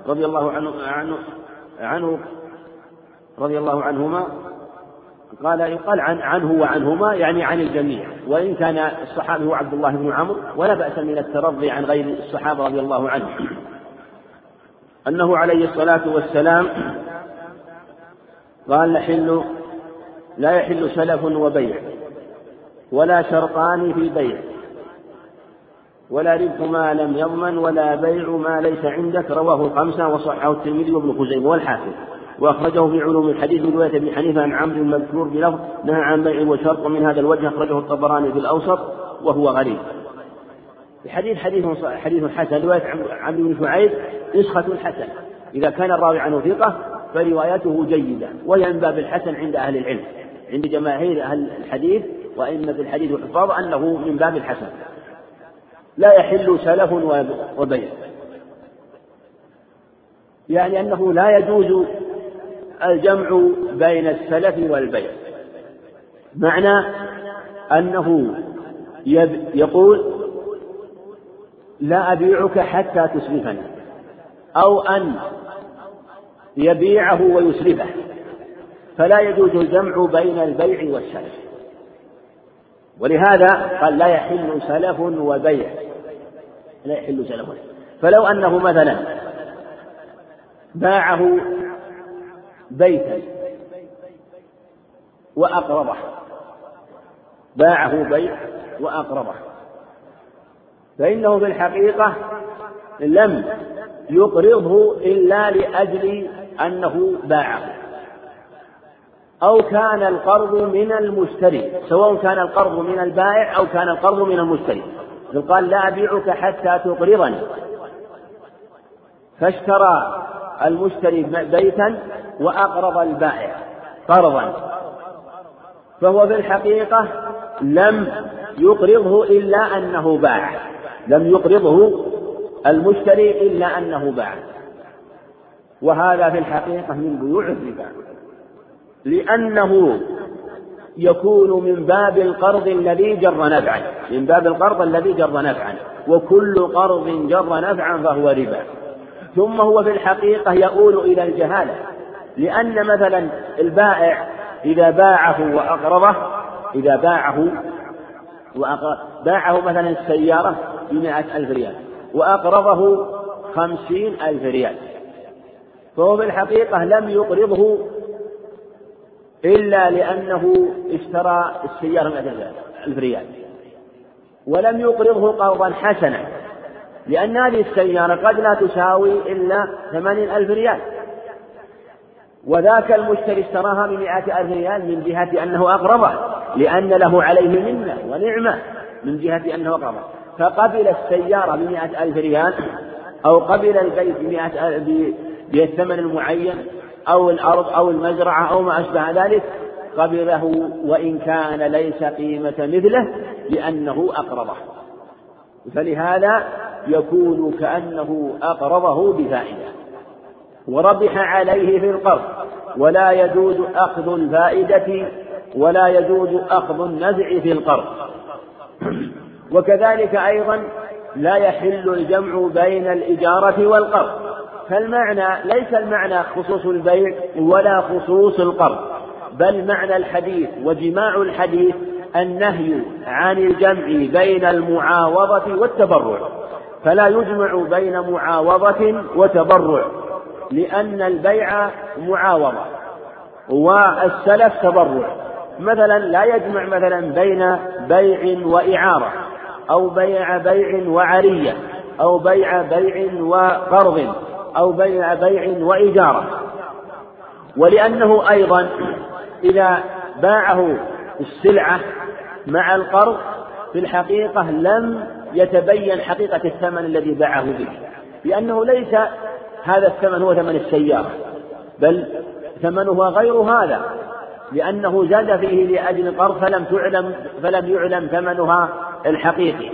رضي الله عنه عنه, عنه رضي الله عنهما قال يقال عن عنه وعنهما يعني عن الجميع. وإن كان الصحابي هو عبد الله بن عمرو ولا بأس من الترضي عن غير الصحابة رضي الله عنهم. أنه عليه الصلاة والسلام قال حل لا يحل سلف وبيع ولا شرطان في بيع ولا ربح ما لم يضمن ولا بيع ما ليس عندك رواه الخمسة وصححه الترمذي وابن خزيمة والحاكم وأخرجه في علوم الحديث من رواية ابن حنيفة عن عمرو المذكور بلفظ نهى عن بيع وشرط من هذا الوجه أخرجه الطبراني في الأوسط وهو غريب. الحديث حديث حديث حسن رواية عمرو بن شعيب نسخة حسنة إذا كان الراوي عنه ثقة فروايته جيدة وهي من باب الحسن عند أهل العلم عند جماهير أهل الحديث وأئمة الحديث والحفاظ أنه من باب الحسن. لا يحل سلف وبيع. يعني أنه لا يجوز الجمع بين السلف والبيع معنى أنه يقول لا أبيعك حتى تسلفني أو أن يبيعه ويسلفه فلا يجوز الجمع بين البيع والسلف. ولهذا قال لا يحل سلف وبيع لا يحل سلف فلو أنه مثلا باعه بيتا وأقرضه باعه بيت وأقرضه فإنه في الحقيقة لم يقرضه إلا لأجل أنه باعه. أو كان القرض من المشتري سواء كان القرض من البائع أو كان القرض من المشتري. قال لا أبيعك حتى تقرضني. فاشترى المشتري بيتا وأقرض البائع قرضا فهو في الحقيقة لم يقرضه إلا أنه باع. لم يقرضه المشتري إلا أنه باع. وهذا في الحقيقة من بيوع الربا. لأنه يكون من باب القرض الذي جر نفعا من باب القرض الذي جر نفعا وكل قرض جر نفعا فهو ربا. ثم هو في الحقيقة يؤول إلى الجهالة. لأن مثلا البائع إذا باعه وأقرضه إذا باعه باعه مثلا السيارة بمائة ألف ريال وأقرضه خمسين ألف ريال. فهو في الحقيقة لم يقرضه إلا لأنه اشترى السيارة بمائة ألف ريال. ولم يقرضه قرضا حسنا. لأن هذه السيارة قد لا تساوي إلا ثمانين ألف ريال. وذاك المشتري اشتراها بمئة ألف ريال من جهة أنه أقرضه لأن له عليه منة ونعمة من جهة أنه أقرضه فقبل السيارة بمئة ألف ريال أو قبل البيت بمئة بالثمن المعين أو الأرض أو المزرعة أو ما أشبه ذلك قبضه وإن كان ليس قيمة مثله لأنه أقرضه فلهذا يكون كأنه أقرضه بفائدة وربح عليه في القرض ولا يجوز أخذ الفائدة ولا يجوز أخذ النزع في القرض. وكذلك أيضا لا يحل الجمع بين الإجارة والقرض. فالمعنى ليس المعنى خصوص البيع ولا خصوص القرض بل معنى الحديث وجماع الحديث النهي عن الجمع بين المعاوضة والتبرع فلا يجمع بين معاوضة وتبرع لأن البيع معاوضة والسلف تبرع. مثلا لا يجمع مثلا بين بيع وإعارة أو بيع بيع وعرية أو بيع بيع وقرض أو بيع بيع وإجارة. ولأنه أيضا إذا باعه السلعة مع القرض في الحقيقة لم يتبين حقيقة الثمن الذي باعه به لأنه ليس هذا الثمن هو ثمن السيارة بل ثمنها غير هذا لأنه زاد فيه لأجل القرض فلم تعلم فلم يعلم ثمنها الحقيقي.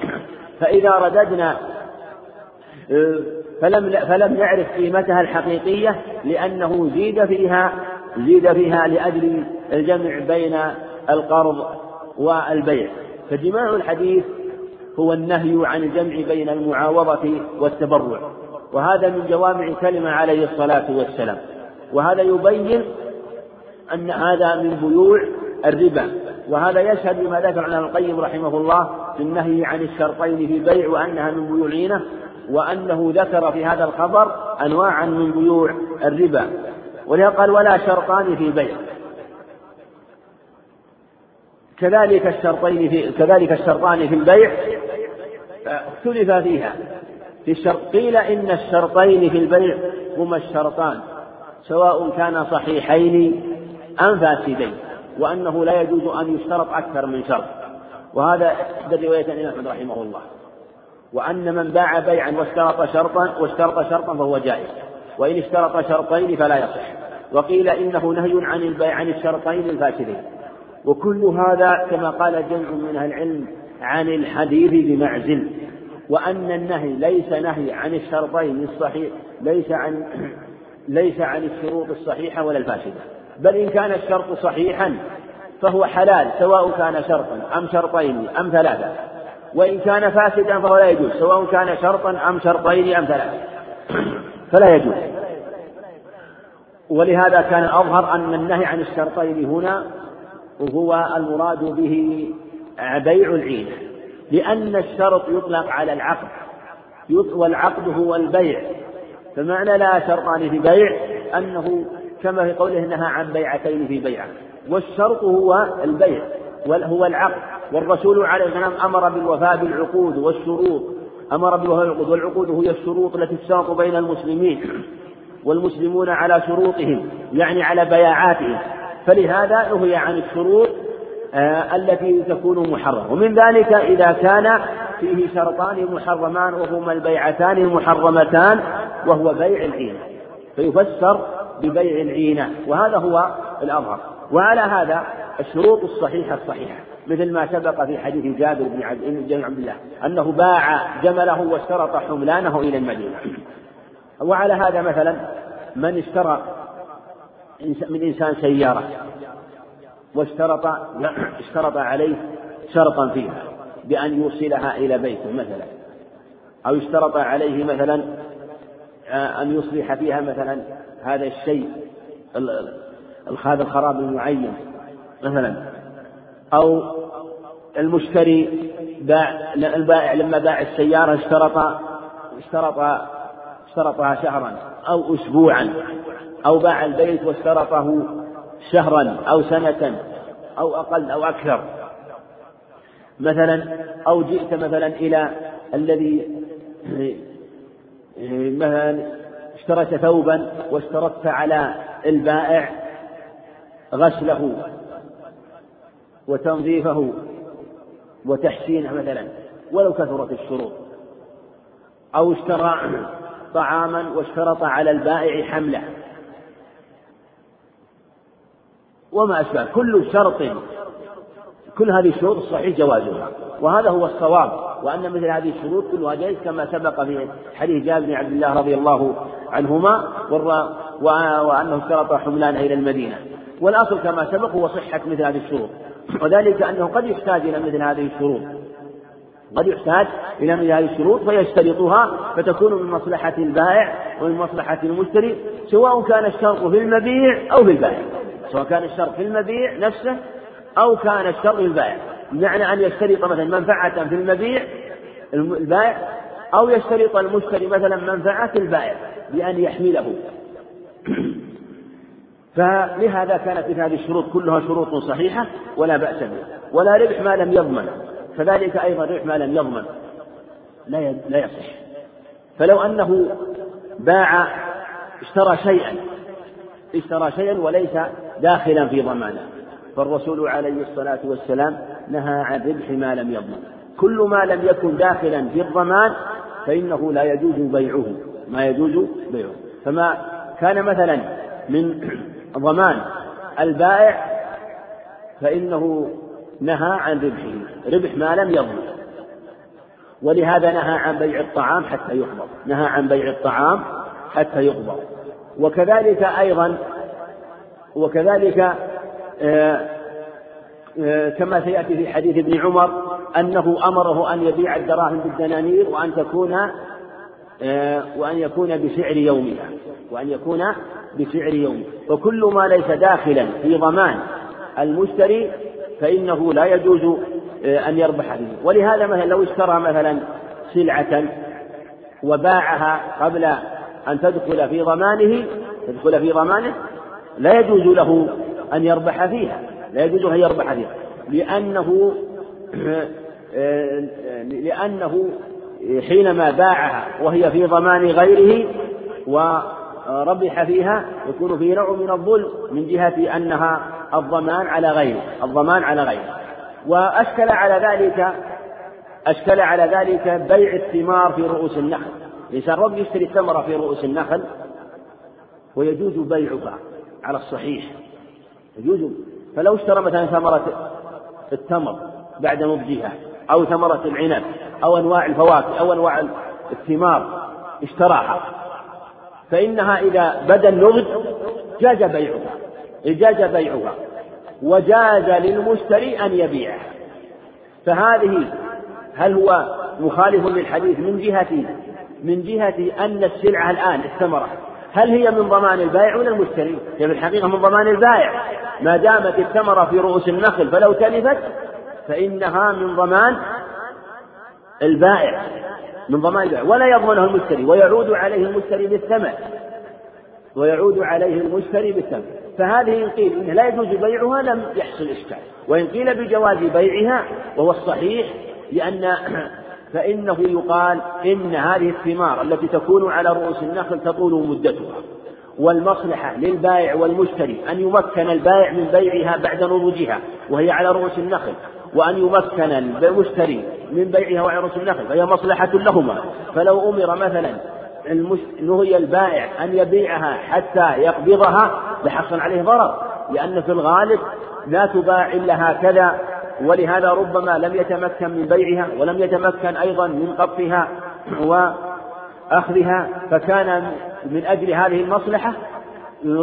فإذا رددنا فلم فلم يعرف قيمتها الحقيقية لأنه زيد فيها زيد فيها لأجل الجمع بين القرض والبيع. فجماع الحديث هو النهي عن الجمع بين المعاوضة والتبرع. وهذا من جوامع كلمة عليه الصلاة والسلام. وهذا يبين أن هذا من بيوع الربا. وهذا يشهد بما ذكر عنه القيم رحمه الله في النهي عن الشرطين في البيع وأنها من بيوع العينة وأنه ذكر في هذا الخبر أنواعا من بيوع الربا. ولهذا قال ولا شرطان في البيع كذلك الشرطين في كذلك الشرطان في البيع اختلف فيها. في الشرط قيل إن الشرطين في البيع هما الشرطان سواء كانا صحيحين أم فاسدين وأنه لا يجوز أن يشترط أكثر من شرط. وهذا إحدى الرواية الإمام أحمد رحمه الله. وأن من باع بيعا واشترط شرطا واشترط شرطا فهو جائز. وإن اشترط شرطين فلا يصح. وقيل إنه نهي عن البيع عن الشرطين الفاسدين. وكل هذا كما قال جمع من أهل العلم عن الحديث بمعزل وأن النهي ليس نهي عن الشرطين الصحيح ليس عن ليس عن الشروط الصحيحة ولا الفاسدة. بل إن كان الشرط صحيحا فهو حلال سواء كان شرطا أم شرطين أم ثلاثة. وإن كان فاسدا فهو لا يجوز سواء كان شرطا أم شرطين أم ثلاثة. فلا يجوز. ولهذا كان أظهر أن النهي عن الشرطين هنا هو المراد به بيع العينة لأن الشرط يطلق على العقد والعقد هو البيع. فمعنى لا شرطان في بيع أنه كما في قوله نهى عن بيعتين في بيعة. والشرط هو البيع هو العقد. والرسول عليه السلام أمر بالوفاء بالعقود والشروط. أمر بالوفاء بالعقود والعقود هي الشروط التي تشترط بين المسلمين والمسلمون على شروطهم يعني على بياعاتهم. فلهذا نهي عن الشروط آه التي تكون محرمة. ومن ذلك إذا كان فيه شرطان محرمان وهما البيعتان المحرمتان وهو بيع العينة. فيفسر ببيع العينة وهذا هو الأظهر وعلى هذا الشروط الصحيحة الصحيحة مثل ما سبق في حديث جابر بن عبد, الله أنه باع جمله واشترط حملانه إلى المدينة. وعلى هذا مثلا من اشترى من إنسان سيارة. واشترط اشترط عليه شرطا فيها بأن يوصلها إلى بيته مثلا. أو اشترط عليه مثلا آه، أن يصلح فيها مثلا هذا الشيء هذا الخراب المعين مثلا. أو المشتري باع البائع لما باع السيارة اشترط اشترط اشترطها شهرا أو أسبوعا. أو باع البيت واشترطه شهرا أو سنة أو أقل أو أكثر. مثلا أو جئت مثلا إلى الذي مثلا اشتريت ثوبا واشترطت على البائع غسله وتنظيفه وتحسينه مثلا ولو كثرت الشروط. أو اشترى طعاما واشترط على البائع حمله. وما أشبه. كل شرط كل هذه الشروط الصحيح جوازها. وهذا هو الصواب. وأن مثل هذه الشروط كلها جائز كما سبق في حديث جابر بن عبد الله رضي الله عنهما وأنه اشترط حملان إلى المدينة. والأصل كما سبق هو صحة مثل هذه الشروط. وذلك أنه قد يحتاج إلى مثل هذه الشروط. قد يحتاج إلى مثل هذه الشروط فيشترطها فتكون من مصلحة البائع ومن مصلحة المشتري سواء كان الشرط في المبيع أو في البائع. سواء كان الشرط في المبيع نفسه أو كان الشرط في البائع. بمعنى أن يشترط مثلا منفعة في المبيع البائع أو يشترط المشتري مثلا منفعة البائع بأن يحمله. فلهذا كانت مثل هذه الشروط كلها شروط صحيحة ولا بأس بها. ولا ربح ما لم يضمن. كذلك أيضا ربح ما لم يضمن. لا لا يصح. فلو أنه باع اشترى شيئا اشترى شيئا وليس داخلا في ضمانه. فالرسول عليه الصلاة والسلام نهى عن ربح ما لم يضمن. كل ما لم يكن داخلا في الضمان فإنه لا يجوز بيعه. ما يجوز بيعه. فما كان مثلا من ضمان البائع فإنه نهى عن ربحه. ربح ما لم يضمن. ولهذا نهى عن بيع الطعام حتى يقبض. نهى عن بيع الطعام حتى يقبض. وكذلك أيضا وكذلك آه، آه، كما سيأتي في حديث ابن عمر أنه أمره أن يبيع الدراهم بالدنانير وأن تكون آه، وأن يكون بسعر يومها وأن يكون بسعر يومه وكل ما ليس داخلا في ضمان المشتري فإنه لا يجوز أن يربح به. ولهذا مثلا لو اشترى مثلا سلعة وباعها قبل أن تدخل في ضمانه تدخل في ضمانه لا يجوز له أن يربح فيها لا يجوز أن يربح فيها. لأنه لأنه حينما باعها وهي في ضمان غيره وربح فيها يكون فيه نوع من الظلم من جهة أنها الضمان على غيره الضمان على غيره. وأشكل على ذلك أشكل على ذلك بيع الثمار في رؤوس النخل. الإنسان رب يشتري الثمرة في رؤوس النخل ويجوز بيعها على الصحيح. يجوز. فلو اشترى مثلا ثمرة التمر بعد نضجها أو ثمرة العنب أو أنواع الفواكه أو أنواع الثمار اشتراها فإنها إذا بدا النضج جاز بيعها جاز بيعها وجاز للمشتري أن يبيعها. فهذه هل هو مخالف للحديث من جهة من جهة أن السلعة الآن الثمرة هل هي من ضمان البائع ولا المشتري؟ هي في الحقيقة من ضمان البائع. ما دامت الثمرة في رؤوس النخل فلو تلفت فإنها من ضمان البائع. من ضمان البائع. ولا يضمنه المشتري. ويعود عليه المشتري بالثمن. ويعود عليه المشتري بالثمن. فهذه إن قيل إنه لا يجوز بيعها لم يحصل إشكال. وإن قيل بجواز بيعها وهو الصحيح لأن فإنه يقال إن هذه الثمار التي تكون على رؤوس النخل تطول مدتها والمصلحة للبائع والمشتري أن يمكن البائع من بيعها بعد نضوجها وهي على رؤوس النخل وأن يمكن المشتري من بيعها وعلى رؤوس النخل فهي مصلحة لهما. فلو أمر مثلا نهي البائع أن يبيعها حتى يقبضها لحصل عليه ضرر لأن في الغالب لا تباع إلا هكذا ولهذا ربما لم يتمكن من بيعها ولم يتمكن أيضا من قبضها وأخذها فكان من أجل هذه المصلحة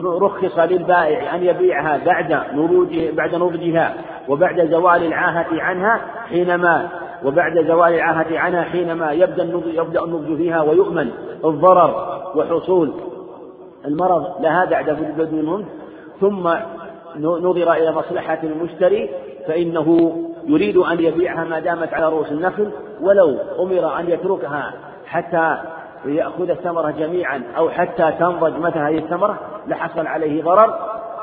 رخص للبائع أن يبيعها بعد نضوج بعد نضجها وبعد زوال العاهة عنها حينما وبعد زوال العاهة عنها حينما يبدأ النضج يبدأ النضج فيها ويؤمن الضرر وحصول المرض لها بعد بدو ثم نظر إلى مصلحة المشتري فإنه يريد أن يبيعها ما دامت على رؤوس النخل ولو أمر أن يتركها حتى يأخذ الثمرة جميعا أو حتى تنضج متى هذه الثمرة لحصل عليه ضرر.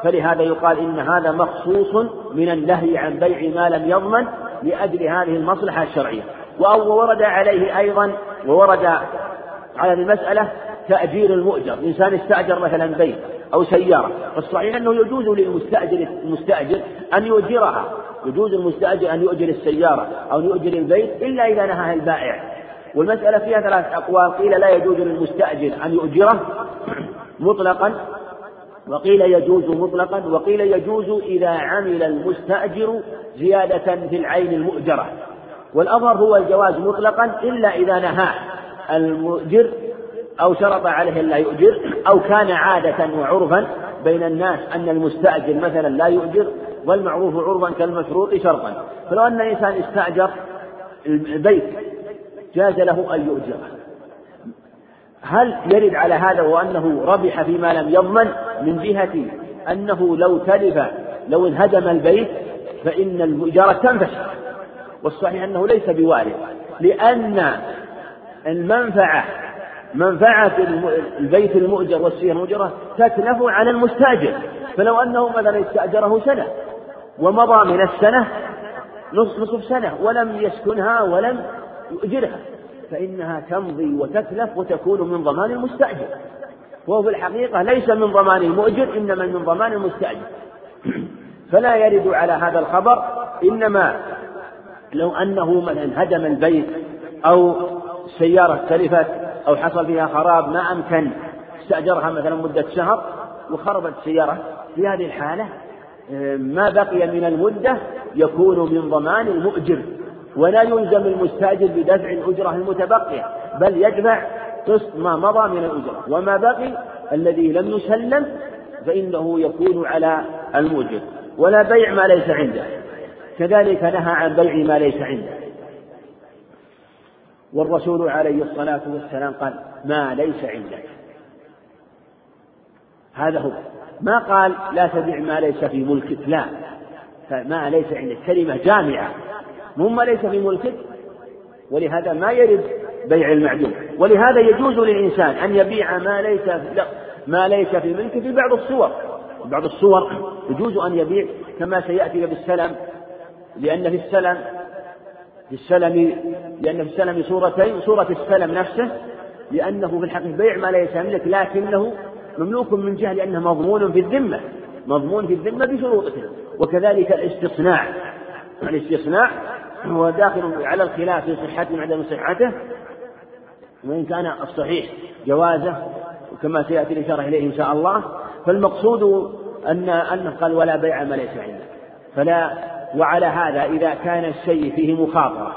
فلهذا يقال إن هذا مخصوص من النهي عن بيع ما لم يضمن لأجل هذه المصلحة الشرعية. وورد عليه أيضا وورد على المسألة تأجير المؤجر. إنسان استأجر مثلا بيت أو سيارة فالصحيح أنه يجوز للمستأجر المستأجر أن يؤجرها. يجوز المستأجر أن يؤجر السيارة أو يؤجر البيت إلا إذا نهاها البائع. والمسألة فيها ثلاث أقوال. قيل لا يجوز للمستأجر أن يؤجره مطلقا وقيل يجوز مطلقا وقيل يجوز إذا عمل المستأجر زيادة في العين المؤجرة. والأظهر هو الجواز مطلقا إلا إذا نهى المؤجر أو شرط عليه أن لا يؤجر أو كان عادة وعرفا بين الناس أن المستأجر مثلا لا يؤجر والمعروف عرضا كالمشروط شرطا. فلو أن إنسان استأجر البيت جاز له أن يؤجره. هل يرد على هذا وأنه ربح فيما لم يضمن من جهة أنه لو تلف لو انهدم البيت فإن الإجارة تنفش والصحيح أنه ليس بوارد. لأن المنفعة منفعة البيت المؤجر والسير المؤجرة تتلف على المستأجر. فلو أنه مثلا استأجره سنة ومضى من السنة نصف سنة ولم يسكنها ولم يؤجرها فإنها تمضي وتتلف وتكون من ضمان المستأجر. وهو في الحقيقة ليس من ضمان المؤجر إنما من ضمان المستأجر. فلا يرد على هذا الخبر إنما لو أنه مثلا هدم البيت أو سيارة تلفت أو حصل فيها خراب ما أمكن استأجرها مثلا مدة شهر وخربت السيارة في هذه الحالة ما بقي من المدة يكون من ضمان المؤجر ولا يلزم المستأجر بدفع الأجرة المتبقية بل يدفع قسط ما مضى من الأجرة. وما بقي الذي لم يسلم فإنه يكون على المؤجر. ولا بيع ما ليس عنده. كذلك نهى عن بيع ما ليس عنده. والرسول عليه الصلاة والسلام قال ما ليس عندك هذا هو. ما قال لا تبيع ما ليس في ملكك لا. فما ليس عندك كلمة جامعة. مو ما ليس في ملكك. ولهذا ما يرد بيع المعدوم. ولهذا يجوز للإنسان أن يبيع ما ليس لا ما ليس في ملكه في بعض الصور. في بعض الصور يجوز أن يبيع كما سيأتي بالسلم لأن في السلم في السلم لأن في السلم صورتين صورة السلم نفسه لأنه في الحقيقة بيع ما ليس يملك لكنه مملوك من جهة لأنه مضمون في الذمة مضمون في الذمة بشروطه وكذلك الاستثناء الاستثناء هو داخل على الخلاف في صحته وعدم صحته وإن كان الصحيح جوازه كما سيأتي الإشارة إليه إن شاء الله. فالمقصود أن أنه قال ولا بيع ما ليس عنده فلا وعلى هذا إذا كان الشيء فيه مخاطرة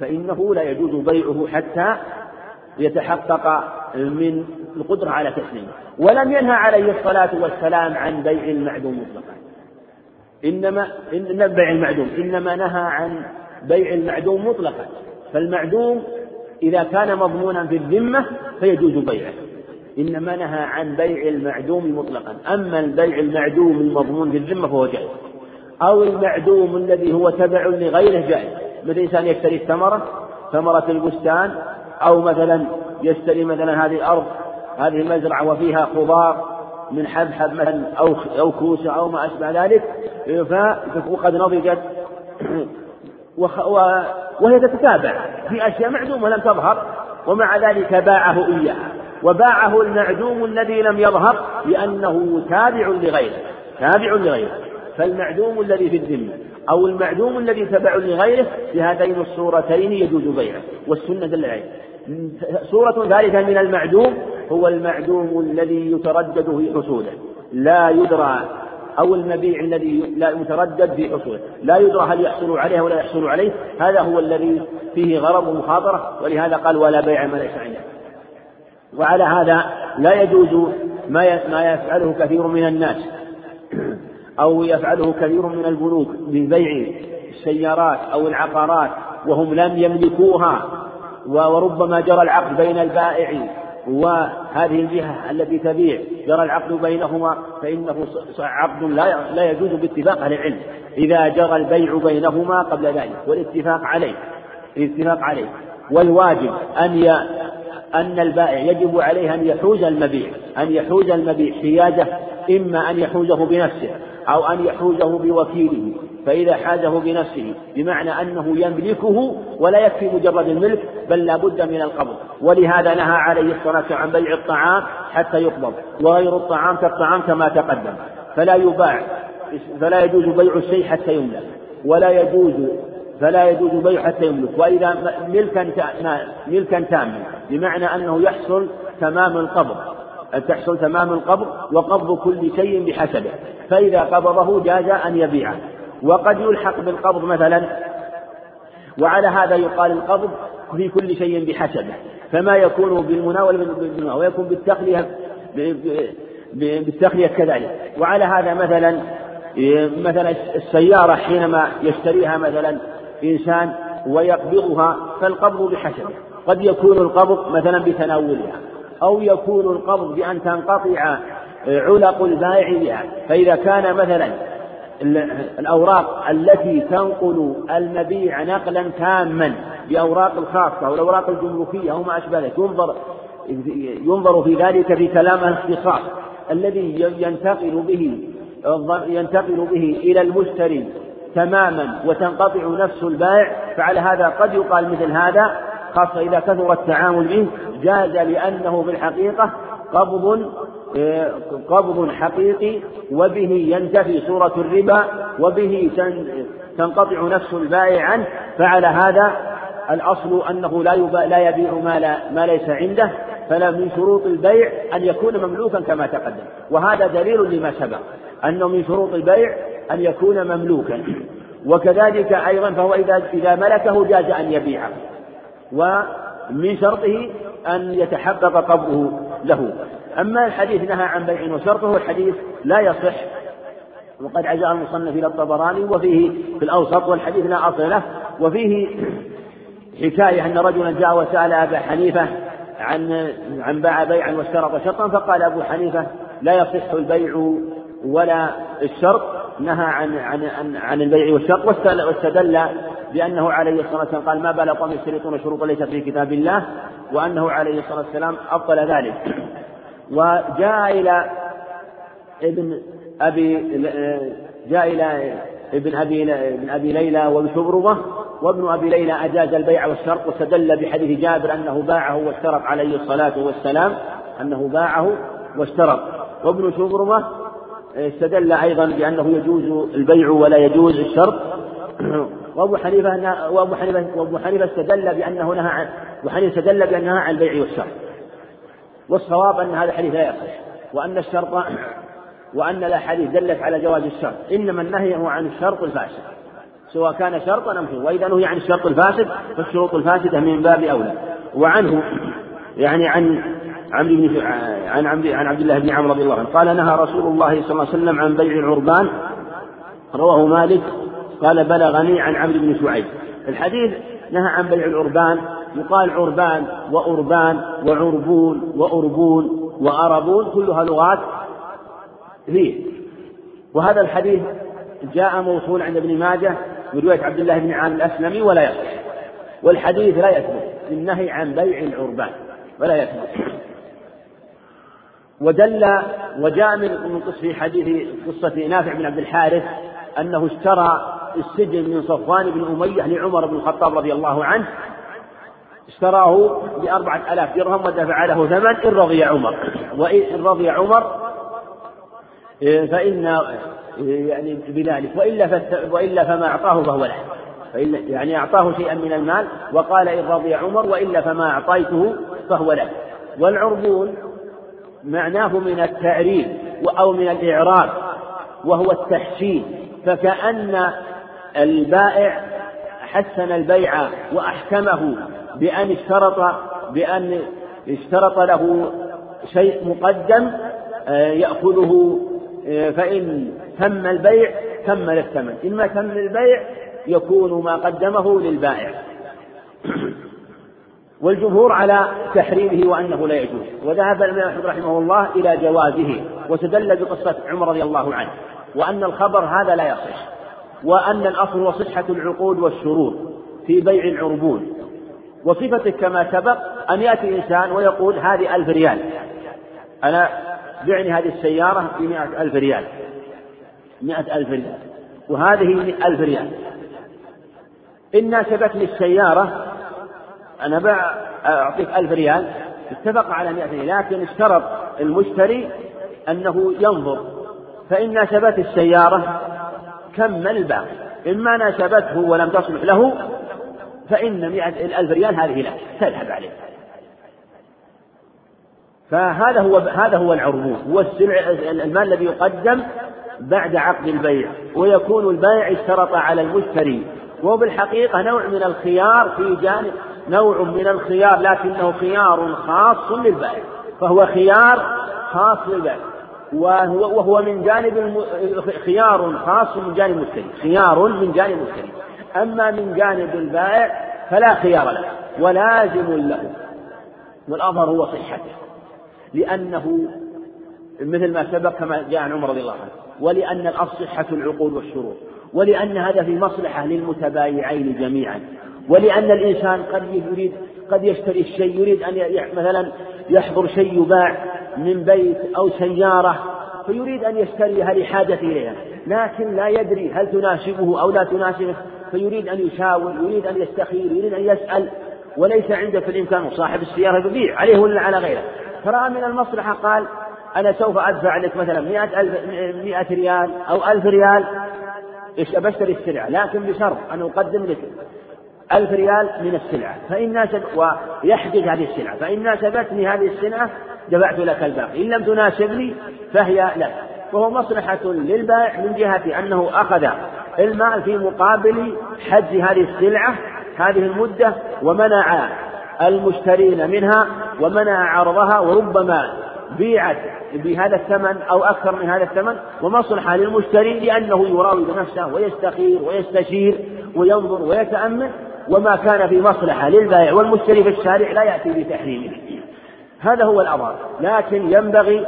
فإنه لا يجوز بيعه حتى يتحقق من القدرة على تسليمه ولم ينهى عليه الصلاة والسلام عن بيع المعدوم مطلقا. إنما إن بيع المعدوم إنما نهى عن بيع المعدوم مطلقا. فالمعدوم إذا كان مضمونا في الذمة فيجوز بيعه. إنما نهى عن بيع المعدوم مطلقا. أما البيع المعدوم المضمون في الذمة فهو جائز. أو المعدوم الذي هو تبع لغيره جائز. مثل إنسان يشتري الثمرة ثمرة البستان أو مثلا يشتري مثلا هذه الأرض هذه المزرعة وفيها خضار من حبحب مثلا أو أو كوسة أو ما أشبه ذلك. وقد نضجت وهي تتتابع في أشياء معدومة لم تظهر ومع ذلك باعه إياها. وباعه المعدوم الذي لم يظهر لأنه تابع لغيره تابع لغيره. فالمعدوم الذي في الذمة أو المعدوم الذي تبع لغيره بهاتين الصورتين يجوز بيعه والسنة دل عليه صورة ثالثة من المعدوم هو المعدوم الذي يتردد في حصوله لا يدرى أو المبيع الذي لا متردد في حصوله لا يدرى هل يحصل عليه ولا يحصل عليه. هذا هو الذي فيه غرض ومخاطرة ولهذا قال ولا بيع ما ليس عنده. وعلى هذا لا يجوز ما ما يفعله كثير من الناس. أو يفعله كثير من البنوك ببيع السيارات أو العقارات وهم لم يملكوها. وربما جرى العقد بين البائع وهذه الجهة التي تبيع جرى العقد بينهما فإنه عقد لا يجوز باتفاق أهل العلم. إذا جرى البيع بينهما قبل ذلك والاتفاق عليه الاتفاق عليه. والواجب أن أن البائع يجب عليه أن يحوز المبيع أن يحوز المبيع حيازة إما أن يحوزه بنفسه. أو أن يحوزه بوكيله فإذا حازه بنفسه بمعنى أنه يملكه ولا يكفي مجرد الملك بل لا بد من القبض. ولهذا نهى عليه الصلاة عن بيع الطعام حتى يقبض. وغير الطعام كالطعام كما تقدم. فلا يباع فلا يجوز بيع الشيء حتى يملك. ولا يجوز فلا يجوز بيع حتى يملك. وإذا ملكا ملكا تاما بمعنى أنه يحصل تمام القبض. أن تحصل تمام القبض وقبض كل شيء بحسبه. فإذا قبضه جاز أن يبيعه وقد يلحق بالقبض مثلا وعلى هذا يقال القبض في كل شيء بحسبه. فما يكون بالمناولة ويكون بالتخلية بالتخلية كذلك. وعلى هذا مثلا مثلا السيارة حينما يشتريها مثلا إنسان ويقبضها فالقبض بحسبه. قد يكون القبض مثلا بتناولها. أو يكون القبض بأن تنقطع علق البائع بها. فإذا كان مثلا الأوراق التي تنقل المبيع نقلا تاما بأوراق الخاصة أو الأوراق الجمركية أو ما أشبه ذلك ينظر ينظر في ذلك في كلام الاختصاص الذي ينتقل به ينتقل به إلى المشتري تماما وتنقطع نفس البائع فعلى هذا قد يقال مثل هذا خاصة إذا كثر التعامل به. جاز لأنه في الحقيقة قبض قبض حقيقي وبه ينتفي صورة الربا وبه تنقطع نفس البائع عنه. فعلى هذا الأصل أنه لا لا يبيع ما, لا ما ليس عنده. فلا من شروط البيع أن يكون مملوكا كما تقدم. وهذا دليل لما سبق أنه من شروط البيع أن يكون مملوكا. وكذلك أيضا فهو إذا إذا ملكه جاز أن يبيعه. ومن شرطه أن يتحقق قبضه له. أما الحديث نهى عن بيع وشرطه الحديث لا يصح. وقد عزاه المصنف إلى الطبراني وفيه في الأوسط والحديث لا أصل له. وفيه حكاية أن رجلا جاء وسأل أبا حنيفة عن عن باع بيعا واشترط شرطا فقال أبو حنيفة لا يصح البيع ولا الشرط. نهى عن عن عن, عن البيع والشرط واستدل بأنه عليه الصلاة والسلام قال ما بال قوم يشترطون شروطا ليست في كتاب الله وأنه عليه الصلاة والسلام أبطل ذلك. وجاء إلى ابن أبي جاء إلى ابن أبي ابن أبي ليلى وبشبربة وابن أبي ليلى أجاز البيع والشرط واستدل بحديث جابر أنه باعه واشترط عليه الصلاة والسلام أنه باعه واشترط. وابن شبرمة استدل أيضا بأنه يجوز البيع ولا يجوز الشرط. وأبو حنيفة وأبو حنيفة وأبو حنيفة استدل بأنه نهى عن أبو حنيفة استدل بأنه نهى عن البيع والشرط والصواب أن هذا الحديث لا يصح وأن الشرط وأن الأحاديث دلت على جواز الشرط. إنما النهي هو عن الشرط الفاسد. سواء كان شرطا أم شرطا وإذا نهي عن الشرط الفاسد فالشروط الفاسدة من باب أولى. وعنه يعني عن عمرو بن عن عبد عن عبد الله بن عمرو رضي الله عنه. قال نهى رسول الله صلى الله عليه وسلم عن بيع العربان. رواه مالك. قال بلغني عن عمرو بن شعيب. الحديث نهى عن بيع العربان يقال عربان وأربان وعربون وأربون وأربون كلها لغات فيه وهذا الحديث جاء موصول عند ابن ماجه من رواية عبد الله بن عامر الأسلمي ولا يصح. والحديث لا يثبت النهي عن بيع العربان ولا يثبت. ودل وجاء من في حديث قصة نافع بن عبد الحارث أنه اشترى السجن من صفوان بن أمية لعمر بن الخطاب رضي الله عنه اشتراه بأربعة آلاف درهم ودفع له ثمن إن رضي عمر. وإن رضي عمر فإن يعني بذلك. وإلا وإلا فما أعطاه فهو له. فإلا يعني أعطاه شيئا من المال وقال إن رضي عمر وإلا فما أعطيته فهو له. والعربون معناه من التعريف أو من الإعراب وهو التحسين فكأن البائع حسن البيع وأحكمه بأن اشترط بأن اشترط له شيء مقدم آه، يأخذه آه، فإن تم البيع كمل الثمن ما تم البيع يكون ما قدمه للبائع. والجمهور على تحريمه وأنه لا يجوز. وذهب الإمام أحمد رحمه الله إلى جوازه واستدل بقصة عمر رضي الله عنه وأن الخبر هذا لا يصح. وأن الأصل هو صحة العقود والشروط في بيع العربون. وصفته كما سبق أن يأتي إنسان ويقول هذه ألف ريال. أنا بعني هذه السيارة بمئة ألف ريال. مئة ألف ريال. وهذه ألف ريال. إن ناسبتني السيارة أنا بع أعطيك ألف ريال. اتفق على مئة ريال. لكن اشترط المشتري أنه ينظر. فإن ناسبت السيارة كمل الباقي؟ إما ناسبته ولم تصلح له فإن مئة الألف ريال هذه لك تذهب عليه. فهذا هو هذا هو العربون هو السلع المال الذي يقدم بعد عقد البيع ويكون البائع اشترط على المشتري. وهو بالحقيقة نوع من الخيار في جانب نوع من الخيار لكنه خيار خاص للبائع فهو خيار خاص للبائع. وهو, وهو من جانب. خيار خاص من جانب المشتري خيار من جانب المشتري أما من جانب البائع فلا خيار له ولازم له. والأظهر هو صحته. لأنه مثل ما سبق كما جاء عن عمر رضي الله عنه ولأن الأصل صحة العقود والشروط ولأن هذا في مصلحة للمتبايعين جميعا ولأن الإنسان قد يريد قد يشتري الشيء يريد أن مثلا يحضر شيء يباع من بيت أو سيارة فيريد أن يشتريها لحاجته إليها. لكن لا يدري هل تناسبه أو لا تناسبه فيريد أن يشاور يريد أن يستخير يريد أن يسأل. وليس عنده في الإمكان صاحب السيارة يبيع عليه ولا على غيره. فرأى من المصلحة قال أنا سوف أدفع لك مثلا مئة, ألف مئة ريال أو ألف ريال بشتري السلعة. لكن بشرط أن أقدم لك. ألف ريال من السلعة. فإن ناسب ويحجز هذه السلعة. فإن ناسبتني هذه السلعة دفعت لك الباقي. إن لم تناسبني فهي لك. وهو مصلحة للبائع من جهة أنه أخذ المال في مقابل حجز هذه السلعة هذه المدة ومنع المشترين منها ومنع عرضها وربما بيعت بهذا الثمن أو أكثر من هذا الثمن. ومصلحة للمشتري لأنه يراود نفسه ويستخير ويستشير وينظر ويتأمل. وما كان في مصلحة للبائع والمشتري في الشارع لا يأتي بتحريمه. هذا هو الأمر لكن ينبغي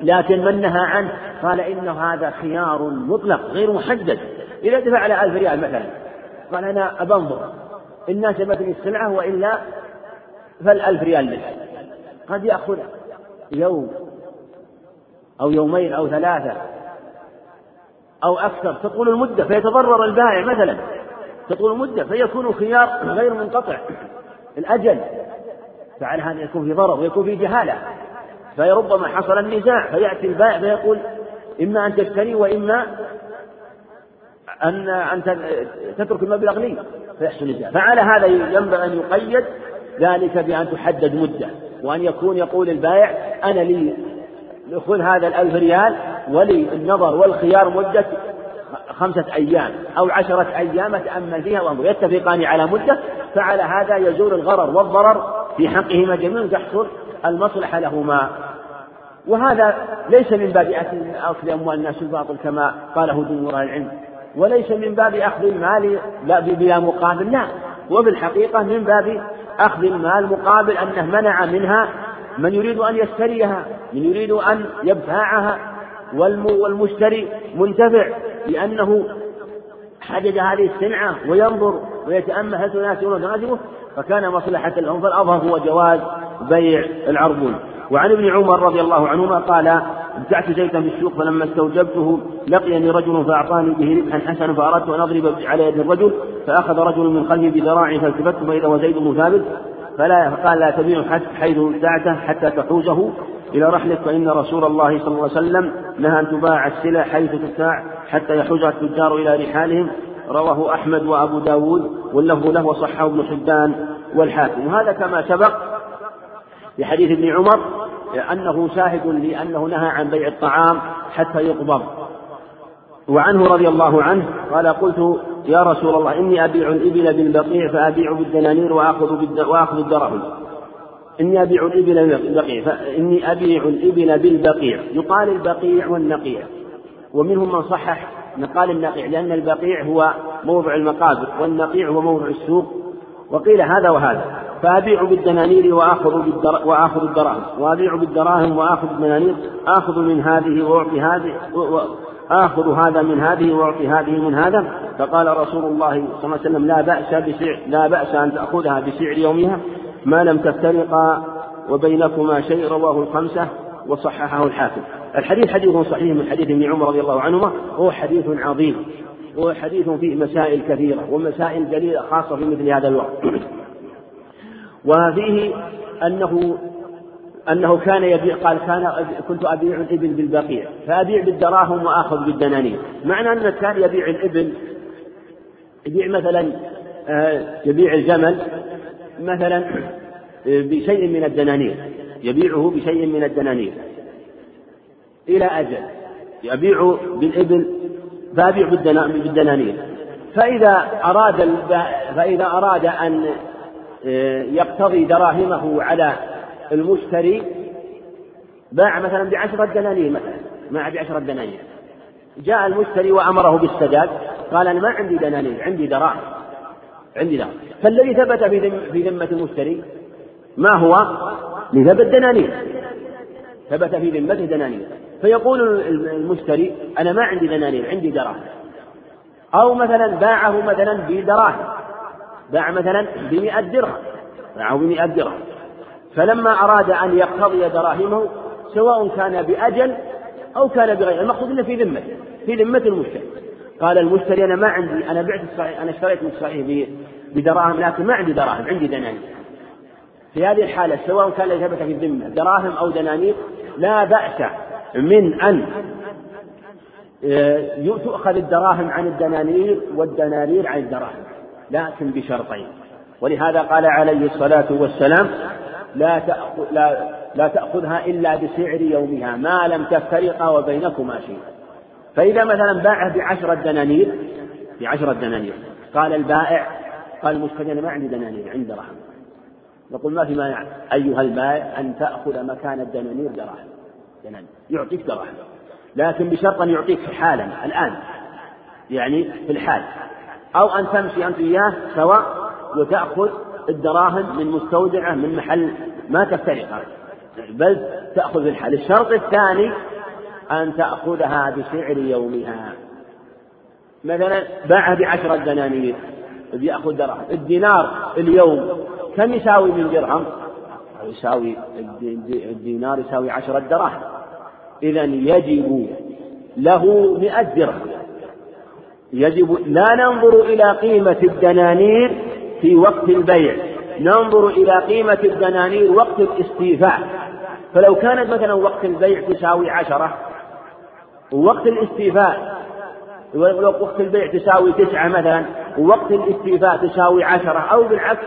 لكن من نهى عنه قال إن هذا خيار مطلق غير محدد. إذا دفع على ألف ريال مثلا قال أنا أبنظر. إن ناسبتني السلعة وإلا فالألف ريال لك. قد يأخذ يوم أو يومين أو ثلاثة أو أكثر تطول المدة فيتضرر البائع مثلا. تطول المدة فيكون خيار غير منقطع. الأجل فعلى هذا يكون في ضرر ويكون في جهالة. فربما حصل النزاع فيأتي البائع فيقول إما أن تشتري وإما أن أن تترك المبلغ لي. فيحصل النزاع فعلى هذا ينبغي أن يقيد ذلك بأن تحدد مدة وأن يكون يقول البائع أنا لي خذ هذا الألف ريال ولي النظر والخيار مدة خمسة أيام أو عشرة أيام أتأمل فيها وأنظر. يتفقان على مدة فعلى هذا يزول الغرر والضرر في حقهما جميعا تحصل المصلحة لهما. وهذا ليس من باب أكل أموال الناس الباطل كما قاله جمهور العلم. وليس من باب أخذ المال لا بلا مقابل لا. وفي الحقيقة من باب أخذ المال مقابل أنه منع منها من يريد أن يشتريها من يريد أن يبتاعها والمشتري منتفع. لأنه حدد هذه السلعة وينظر ويتأمل هل تناسبه وتناسبه فكان مصلحة لهم فالأظهر هو جواز بيع العربون. وعن ابن عمر رضي الله عنهما قال ابتعت زيتا في السوق فلما استوجبته لقيني رجل فأعطاني به ربحا حسنا فأردت أن أضرب على يد الرجل فأخذ رجل من خلفي بذراعي فالتفت فإذا هو زيد بن ثابت فلا قال لا تبيع حيث ابتعته حتى تحوزه. إلى رحلك فإن رسول الله صلى الله عليه وسلم نهى أن تباع السلع حيث تبتاع حتى يحوزها التجار إلى رحالهم. رواه أحمد وأبو داود واللفظ له وصحه ابن حبان والحاكم. وهذا كما سبق في حديث ابن عمر أنه شاهد لأنه نهى عن بيع الطعام حتى يقبض. وعنه رضي الله عنه قال قلت يا رسول الله إني أبيع الإبل بالبقيع فأبيع بالدنانير وآخذ وآخذ الدراهم إني أبيع الإبل بالبقيع فإني أبيع الإبل بالبقيع. يقال البقيع والنقيع. ومنهم من صحح مقال النقيع لأن البقيع هو موضع المقابر والنقيع هو موضع السوق. وقيل هذا وهذا. فأبيع بالدنانير وآخذ بالدر... وآخذ الدراهم وأبيع بالدراهم وآخذ بالدنانير. آخذ من هذه وأعطي هذه و... آخذ هذا من هذه وأعطي هذه من هذا. فقال رسول الله صلى الله عليه وسلم لا بأس بسعر لا بأس أن تأخذها بسعر يومها. ما لم تفترقا وبينكما شيء رواه الخمسة وصححه الحاكم. الحديث حديث صحيح من حديث ابن عمر رضي الله عنهما هو حديث عظيم. هو حديث فيه مسائل كثيرة ومسائل جليلة خاصة في مثل هذا الوقت. وفيه أنه أنه كان يبيع قال كان كنت أبيع الإبل بالبقيع فأبيع بالدراهم وآخذ بالدنانير. معنى أنه كان يبيع الإبل يبيع مثلا آه، يبيع الجمل مثلا آه، بشيء من الدنانير. يبيعه بشيء من الدنانير. إلى أجل يبيع بالإبل فأبيع بالدنانير. فإذا أراد فإذا أراد أن آه، يقتضي دراهمه على المشتري باع مثلا بعشرة دنانير مثلا. باع بعشرة دنانير. جاء المشتري وأمره بالسداد قال أنا ما عندي دنانير عندي دراهم. عندي فالذي ثبت في في ذمة المشتري ما هو؟ لثبت دنانير. ثبت في ذمته دنانير. فيقول المشتري أنا ما عندي دنانير عندي دراهم. أو مثلا باعه مثلا بدراهم. باع مثلا بمئة درهم. باعه بمئة درهم. فلما أراد أن يقتضي دراهمه سواء كان بأجل أو كان بغير المقصود أنه في ذمته في ذمة المشتري قال المشتري أنا ما عندي أنا بعت الصحيح أنا اشتريت من الصحيح بدراهم لكن ما عندي دراهم عندي دنانير. في هذه الحالة سواء كان ثبت في الذمة دراهم أو دنانير لا بأس من أن آه، تؤخذ الدراهم عن الدنانير والدنانير عن الدراهم لكن بشرطين. ولهذا قال عليه الصلاة والسلام لا تأخذ لا, لا تأخذها إلا بسعر يومها ما لم تفترقا وبينكما شيء فإذا مثلا باعه بعشرة دنانير بعشرة دنانير قال البائع قال المشتري أنا ما عندي دنانير عندي دراهم. نقول ما في مانع. أيها البائع أن تأخذ مكان الدنانير دراهم. دنانير. يعطيك دراهم. لكن بشرط أن يعطيك حالا الآن. يعني في الحال. أو أن تمشي أنت وياه سواء وتأخذ الدراهم من مستودعة من محل ما تفترق بل تأخذ الحال. الشرط الثاني أن تأخذها بسعر يومها. مثلا باعها بعشرة دنانير بيأخذ دراهم الدينار اليوم كم يساوي من درهم؟ يساوي الدينار يساوي عشرة دراهم إذا يجب له مئة درهم. يجب لا ننظر إلى قيمة الدنانير في وقت البيع. ننظر إلى قيمة الدنانير وقت الاستيفاء. فلو كانت مثلا وقت البيع تساوي عشرة ووقت الاستيفاء. وقت البيع تساوي تسعة مثلا ووقت الاستيفاء تساوي عشرة أو بالعكس.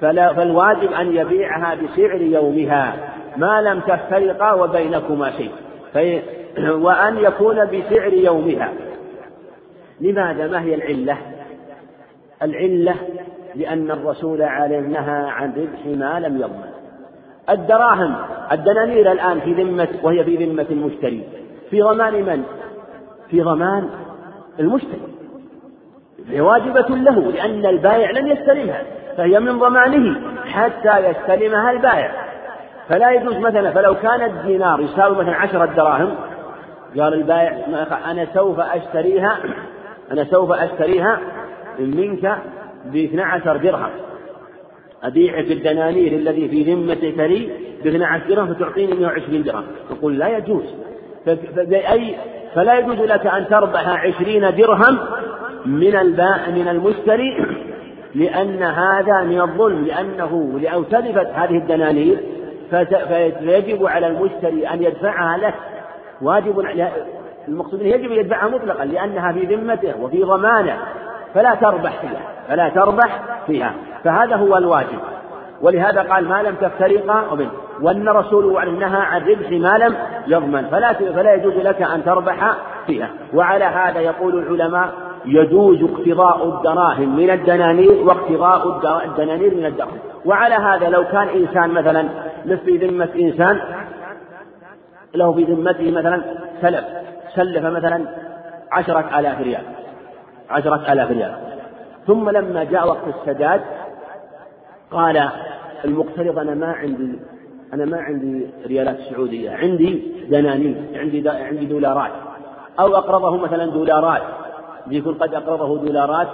فلا فالواجب أن يبيعها بسعر يومها. ما لم تفترقا وبينكما شيء. وأن يكون بسعر يومها. لماذا؟ ما هي العلة؟ العلة لأن الرسول عليه نهى عن ربح ما لم يضمن. الدراهم. الدنانير الآن في ذمة وهي في ذمة المشتري. في ضمان من؟ في ضمان المشتري هي واجبة له لأن البائع لن يستلمها فهي من ضمانه حتى يستلمها البائع. فلا يجوز مثلا فلو كان الدينار يساوي مثلا عشرة دراهم قال البائع أنا سوف أشتريها أنا سوف أشتريها منك باثنى عشر درهم أبيعك الدنانير الذي في ذمتك لي باثنى عشر درهم فتعطيني 120 درهم. نقول لا يجوز. فبأي فلا يجوز لك أن تربح عشرين درهم من الباء من المشتري لأن هذا من الظلم لأنه لو تلفت هذه الدنانير فيجب على المشتري أن يدفعها له. واجب المقصود يجب أن يدفعها مطلقا لأنها في ذمته وفي ضمانه فلا تربح فيها فلا تربح فيها. فهذا هو الواجب. ولهذا قال ما لم تفترقا ومن وأن رسوله نهى عن ربح ما لم يضمن. فلا فلا يجوز لك أن تربح فيها. وعلى هذا يقول العلماء يجوز اقتضاء الدراهم من الدنانير واقتضاء الدنانير من الدراهم وعلى هذا لو كان إنسان مثلا في ذمة إنسان له في ذمته مثلا سلف سلف مثلا عشرة آلاف ريال عشرة آلاف ريال. ثم لما جاء وقت السداد قال المقترض أنا ما عندي أنا ما عندي ريالات سعودية عندي دنانير عندي عندي دولارات. أو أقرضه مثلا دولارات يكون قد أقرضه دولارات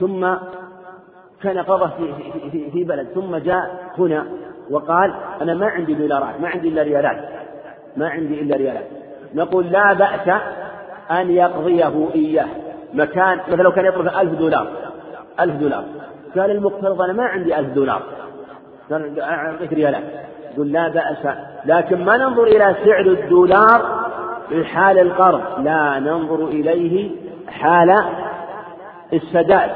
ثم كان قرضه في, في, في بلد ثم جاء هنا وقال أنا ما عندي دولارات ما عندي إلا ريالات ما عندي إلا ريالات. نقول لا بأس أن يقضيه إياه. مكان مثلا لو كان يطلب ألف دولار ألف دولار. قال المقترض أنا ما عندي ألف دولار. قال أعطيك ريالات يقول لا بأس. لكن ما ننظر إلى سعر الدولار في حال القرض. لا ننظر إليه حال السداد.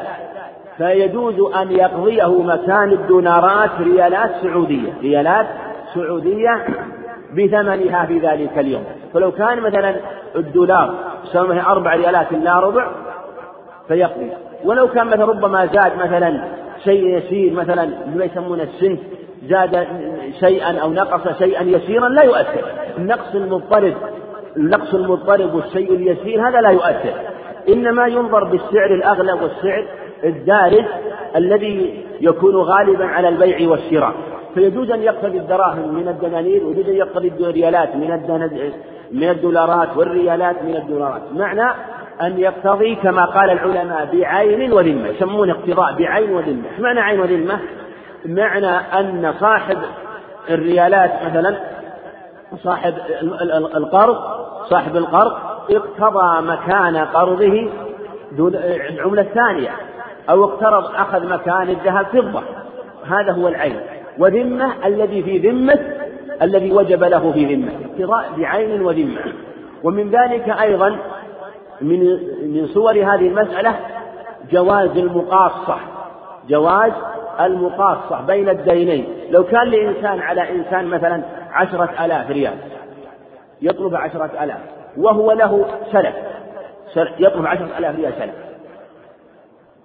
فيجوز أن يقضيه مكان الدولارات ريالات سعودية. ريالات سعودية بثمنها في ذلك اليوم. فلو كان مثلا الدولار سوى أربع ريالات لا ربع فيقضي. ولو كان مثلا ربما زاد مثلا شيء يسير مثلا ما يسمونه السنت زاد شيئا أو نقص شيئا يسيرا لا يؤثر. النقص المضطرب النقص المضطرب والشيء اليسير هذا لا يؤثر. إنما ينظر بالسعر الأغلب والسعر الدارج الذي يكون غالبا على البيع والشراء. فيجوز أن يقتضي الدراهم من الدنانير ويجوز أن يقتضي الريالات من من الدولارات والريالات من الدولارات. معنى أن يقتضي كما قال العلماء بعين وذمة يسمون اقتضاء بعين وذمة. معنى عين وذمة؟ معنى أن صاحب الريالات مثلا صاحب القرض صاحب القرض اقتضى مكان قرضه العملة الثانية أو اقترض أخذ مكان الذهب فضة. هذا هو العين. وذمة الذي في ذمة الذي وجب له في ذمة. اقتضاء بعين وذمة. ومن ذلك أيضا من من صور هذه المسألة جواز المقاصة جواز المقاصة بين الدينين. لو كان لإنسان على إنسان مثلا عشرة آلاف ريال يطلب عشرة آلاف وهو له سلف يطلب عشرة آلاف ريال سلف.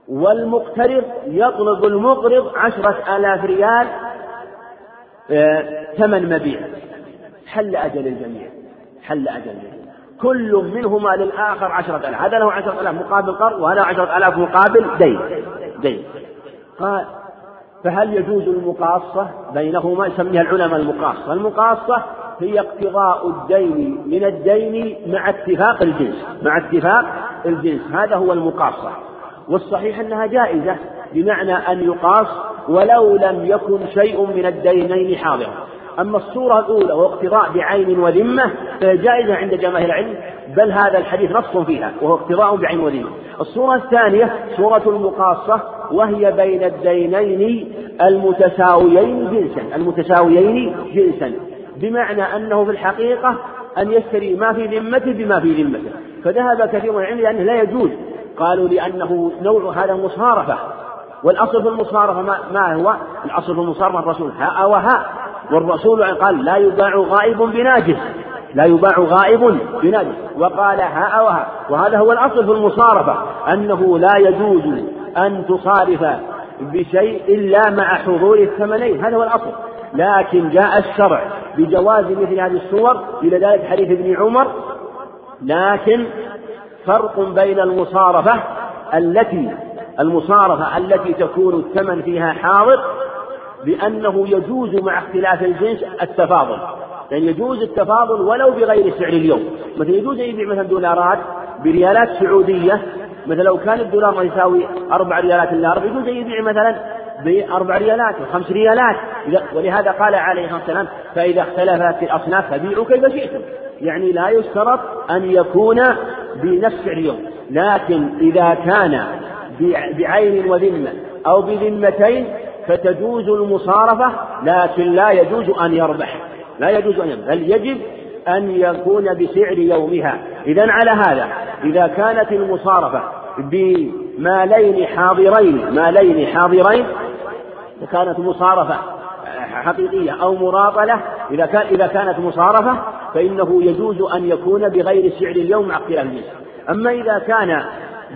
والمقترض يطلب المقرض عشرة آلاف ريال آه، ثمن مبيع. حل أجل الجميع حل أجل الجميع. كل منهما للآخر عشرة آلاف. هذا له عشرة آلاف مقابل قرض وهذا عشرة آلاف مقابل دين. دين. قال فهل يجوز المقاصة؟ بينهما يسميها العلماء المقاصة. المقاصة هي اقتضاء الدين من الدين مع اتفاق الجنس مع اتفاق الجنس. هذا هو المقاصة. والصحيح أنها جائزة بمعنى أن يقاس ولو لم يكن شيء من الدينين حاضرا. أما الصورة الأولى وهو اقتضاء بعين وذمة فهي جائزة عند جماهير العلم بل هذا الحديث نص فيها وهو اقتضاء بعين وذمة. الصورة الثانية صورة المقاصة وهي بين الدينين المتساويين جنسا المتساويين جنسا. بمعنى أنه في الحقيقة أن يشتري ما في ذمته بما في ذمته. فذهب كثير من العلم لأنه لا يجوز. قالوا لأنه نوع هذا مصارفة والأصل في المصارفة ما, ما هو؟ الأصل في المصارفة الرسول هاء وهاء والرسول قال لا يباع غائب بناجس. لا يباع غائب بناجس. وقال هاء وهاء وهذا هو الأصل في المصارفة أنه لا يجوز أن تصارف بشيء إلا مع حضور الثمنين. هذا هو الأصل. لكن جاء الشرع بجواز مثل هذه الصور إلى ذلك حديث ابن عمر. لكن فرق بين المصارفة التي المصارفة التي تكون الثمن فيها حاضر بأنه يجوز مع اختلاف الجنس التفاضل. يعني يجوز التفاضل ولو بغير سعر اليوم. مثلا يجوز يبيع مثلا دولارات بريالات سعودية. مثلا لو كان الدولار يساوي أربع ريالات إلا أربع يجوز يبيع مثلا بأربع ريالات وخمس ريالات. ولهذا قال عليه الصلاة والسلام فإذا اختلفت الأصناف فبيعوا كيف شئتم. يعني لا يشترط أن يكون بنفس اليوم. لكن إذا كان بعين وذمة أو بذمتين فتجوز المصارفة لكن لا يجوز أن يربح. لا يجوز أن يربح بل يجب أن يكون بسعر يومها. إذا على هذا إذا كانت المصارفة بمالين حاضرين مالين حاضرين كانت مصارفة حقيقية أو مراطلة إذا كان إذا كانت مصارفة فإنه يجوز أن يكون بغير سعر اليوم مع اختلاف أما إذا كان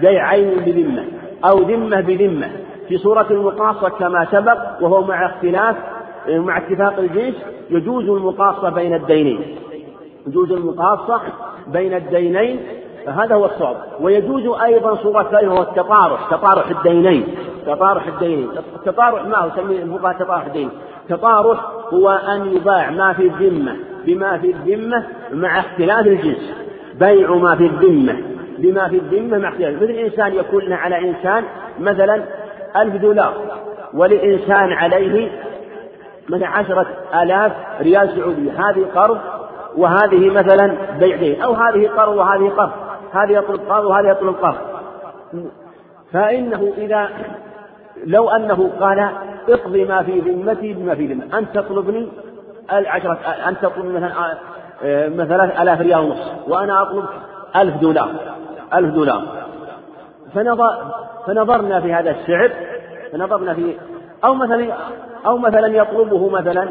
بيع عين بذمة أو ذمة بذمة في صورة المقاصة كما سبق وهو مع اختلاف مع اتفاق الجنس يجوز المقاصة بين الدينين. يجوز المقاصة بين الدينين فهذا هو الصواب. ويجوز أيضا صورة ثانية وهو التطارح تطارح الدينين. تطارح الدينين. التطارح ما هو يسميه الفقهاء تطارح الدين؟ تطارح هو أن يباع ما في الذمة بما في الذمة مع اختلاف الجنس بيع ما في الذمة بما في الذمة مع اختلاف. مثل إنسان يكون على إنسان مثلا ألف دولار. ولإنسان عليه من عشرة آلاف ريال سعودي. هذه قرض وهذه مثلا بيع دين أو هذه قرض وهذه قرض. هذه يطلب قرض وهذه يطلب قرض. فإنه إذا لو أنه قال اقضي ما في ذمتي بما في ذمتي. أنت تطلبني العشرة أنت تطلب مثلا آه، مثلا آلاف ريال ونص. وأنا أطلب ألف دولار. ألف دولار. فنظر فنظرنا في هذا السعر فنظرنا في أو مثلا أو مثلا يطلبه مثلا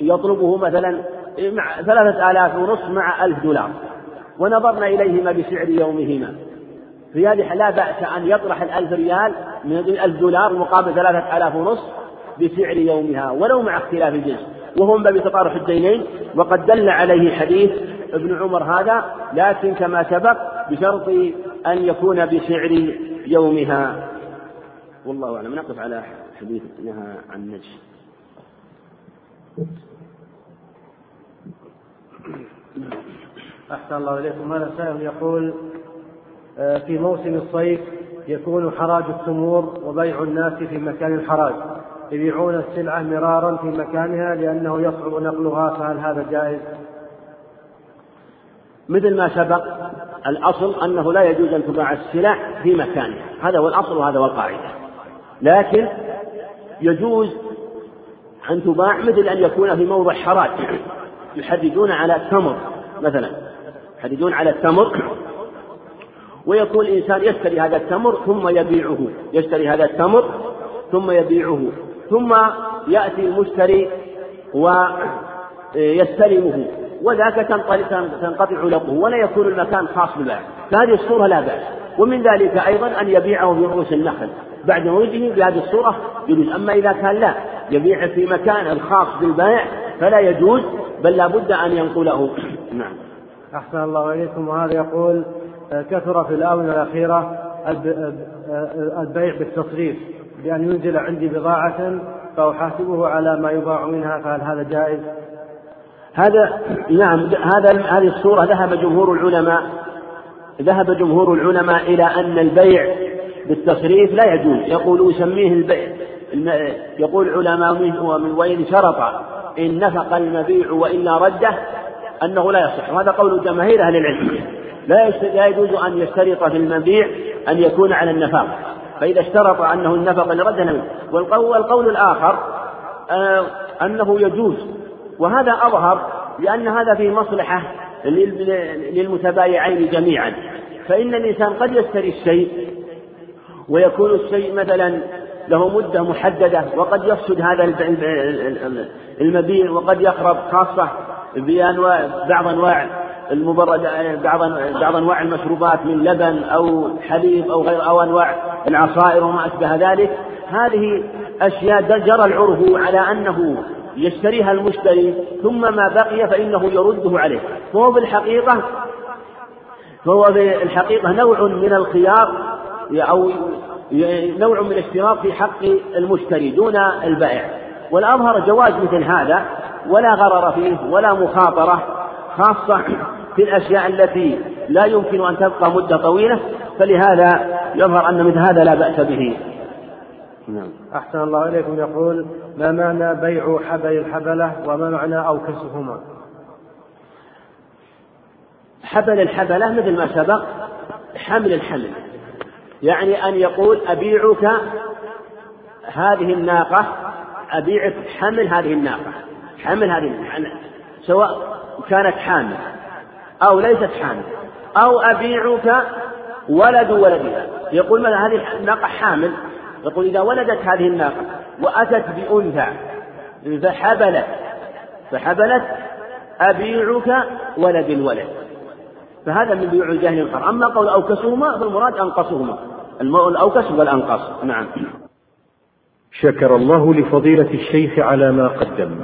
يطلبه مثلا مع ثلاثة آلاف ونصف مع ألف دولار ونظرنا إليهما بسعر يومهما. في هذه لا بأس أن يطرح الألف ريال من الألف دولار مقابل ثلاثة آلاف ونصف بسعر يومها ولو مع اختلاف الجنس. وهو من باب تطارح الدينين وقد دل عليه حديث ابن عمر هذا لكن كما سبق بشرط أن يكون بسعر يومها. والله أعلم. نقف على حديث نهى عن النجس أحسن الله إليكم. هذا سائل يقول آه، في موسم الصيف يكون حراج التمور وبيع الناس في مكان الحراج. يبيعون السلعة مرارا في مكانها لأنه يصعب نقلها فهل هذا جائز؟ مثل ما سبق الأصل أنه لا يجوز أن تباع السلع في مكانها هذا هو الأصل وهذا هو القاعدة. لكن يجوز أن تباع مثل أن يكون في موضع حراج يحددون على التمر مثلا. يحددون على التمر ويكون الإنسان يشتري هذا التمر ثم يبيعه. يشتري هذا التمر ثم يبيعه. ثم يأتي المشتري ويستلمه. وذاك تنقطع لقه ولا يكون المكان خاص بالبائع فهذه الصورة لا بأس. ومن ذلك أيضا أن يبيعه في رؤوس النخل. بعد موته بهذه الصورة يجوز. أما إذا كان لا يبيع في مكان الخاص بالبائع فلا يجوز بل لا بد أن ينقله. نعم. أحسن الله إليكم. وهذا يقول كثر في الآونة الأخيرة البيع بالتصريف بأن ينزل عندي بضاعة فأحاسبه على ما يباع منها فهل هذا جائز؟ هذا نعم هذا هذه الصورة ذهب جمهور العلماء ذهب جمهور العلماء إلى أن البيع بالتصريف لا يجوز. يقول يسميه البيع يقول العلماء من وإن شرط إن نفق المبيع وإلا رده أنه لا يصح. وهذا قول جماهير أهل العلم. لا لا يجوز أن يشترط في المبيع أن يكون على النفاق. فإذا اشترط أنه النفق لرد والقول, والقول الآخر آه أنه يجوز. وهذا أظهر لأن هذا فيه مصلحة للمتبايعين جميعا. فإن الإنسان قد يشتري الشيء ويكون الشيء مثلا له مدة محددة وقد يفسد هذا المبيع وقد يخرب خاصة بأنواع بعض أنواع المبرد بعض بعض أنواع المشروبات من لبن أو حليب أو غير أو أنواع العصائر وما أشبه ذلك. هذه أشياء جرى العرف على أنه يشتريها المشتري ثم ما بقي فإنه يرده عليه. فهو بالحقيقة فهو بالحقيقة نوع من الخيار أو نوع من الاشتراط في حق المشتري دون البائع. والأظهر جواز مثل هذا ولا غرر فيه ولا مخاطرة خاصة في الأشياء التي لا يمكن أن تبقى مدة طويلة. فلهذا يظهر أن مثل هذا لا بأس به. نعم. أحسن الله إليكم. يقول ما معنى بيع حبل الحبلة وما معنى أوكسهما حبل الحبلة مثل ما سبق حمل الحمل. يعني أن يقول أبيعك هذه الناقة أبيعك حمل هذه الناقة. حمل هذه الناقة سواء كانت حامل أو ليست حامل. أو أبيعك ولد ولدها. يقول مثلا هذه الناقة حامل. يقول إذا ولدت هذه الناقة وأتت بأنثى فحبلت فحبلت أبيعك ولد الولد. فهذا من بيوع الجاهل الحر أما قول أوكسهما فالمراد أنقصهما. الأوكس والأنقص. نعم. شكر الله لفضيلة الشيخ على ما قدم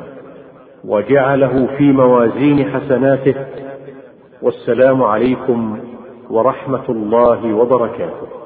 وجعله في موازين حسناته. والسلام عليكم ورحمة الله وبركاته.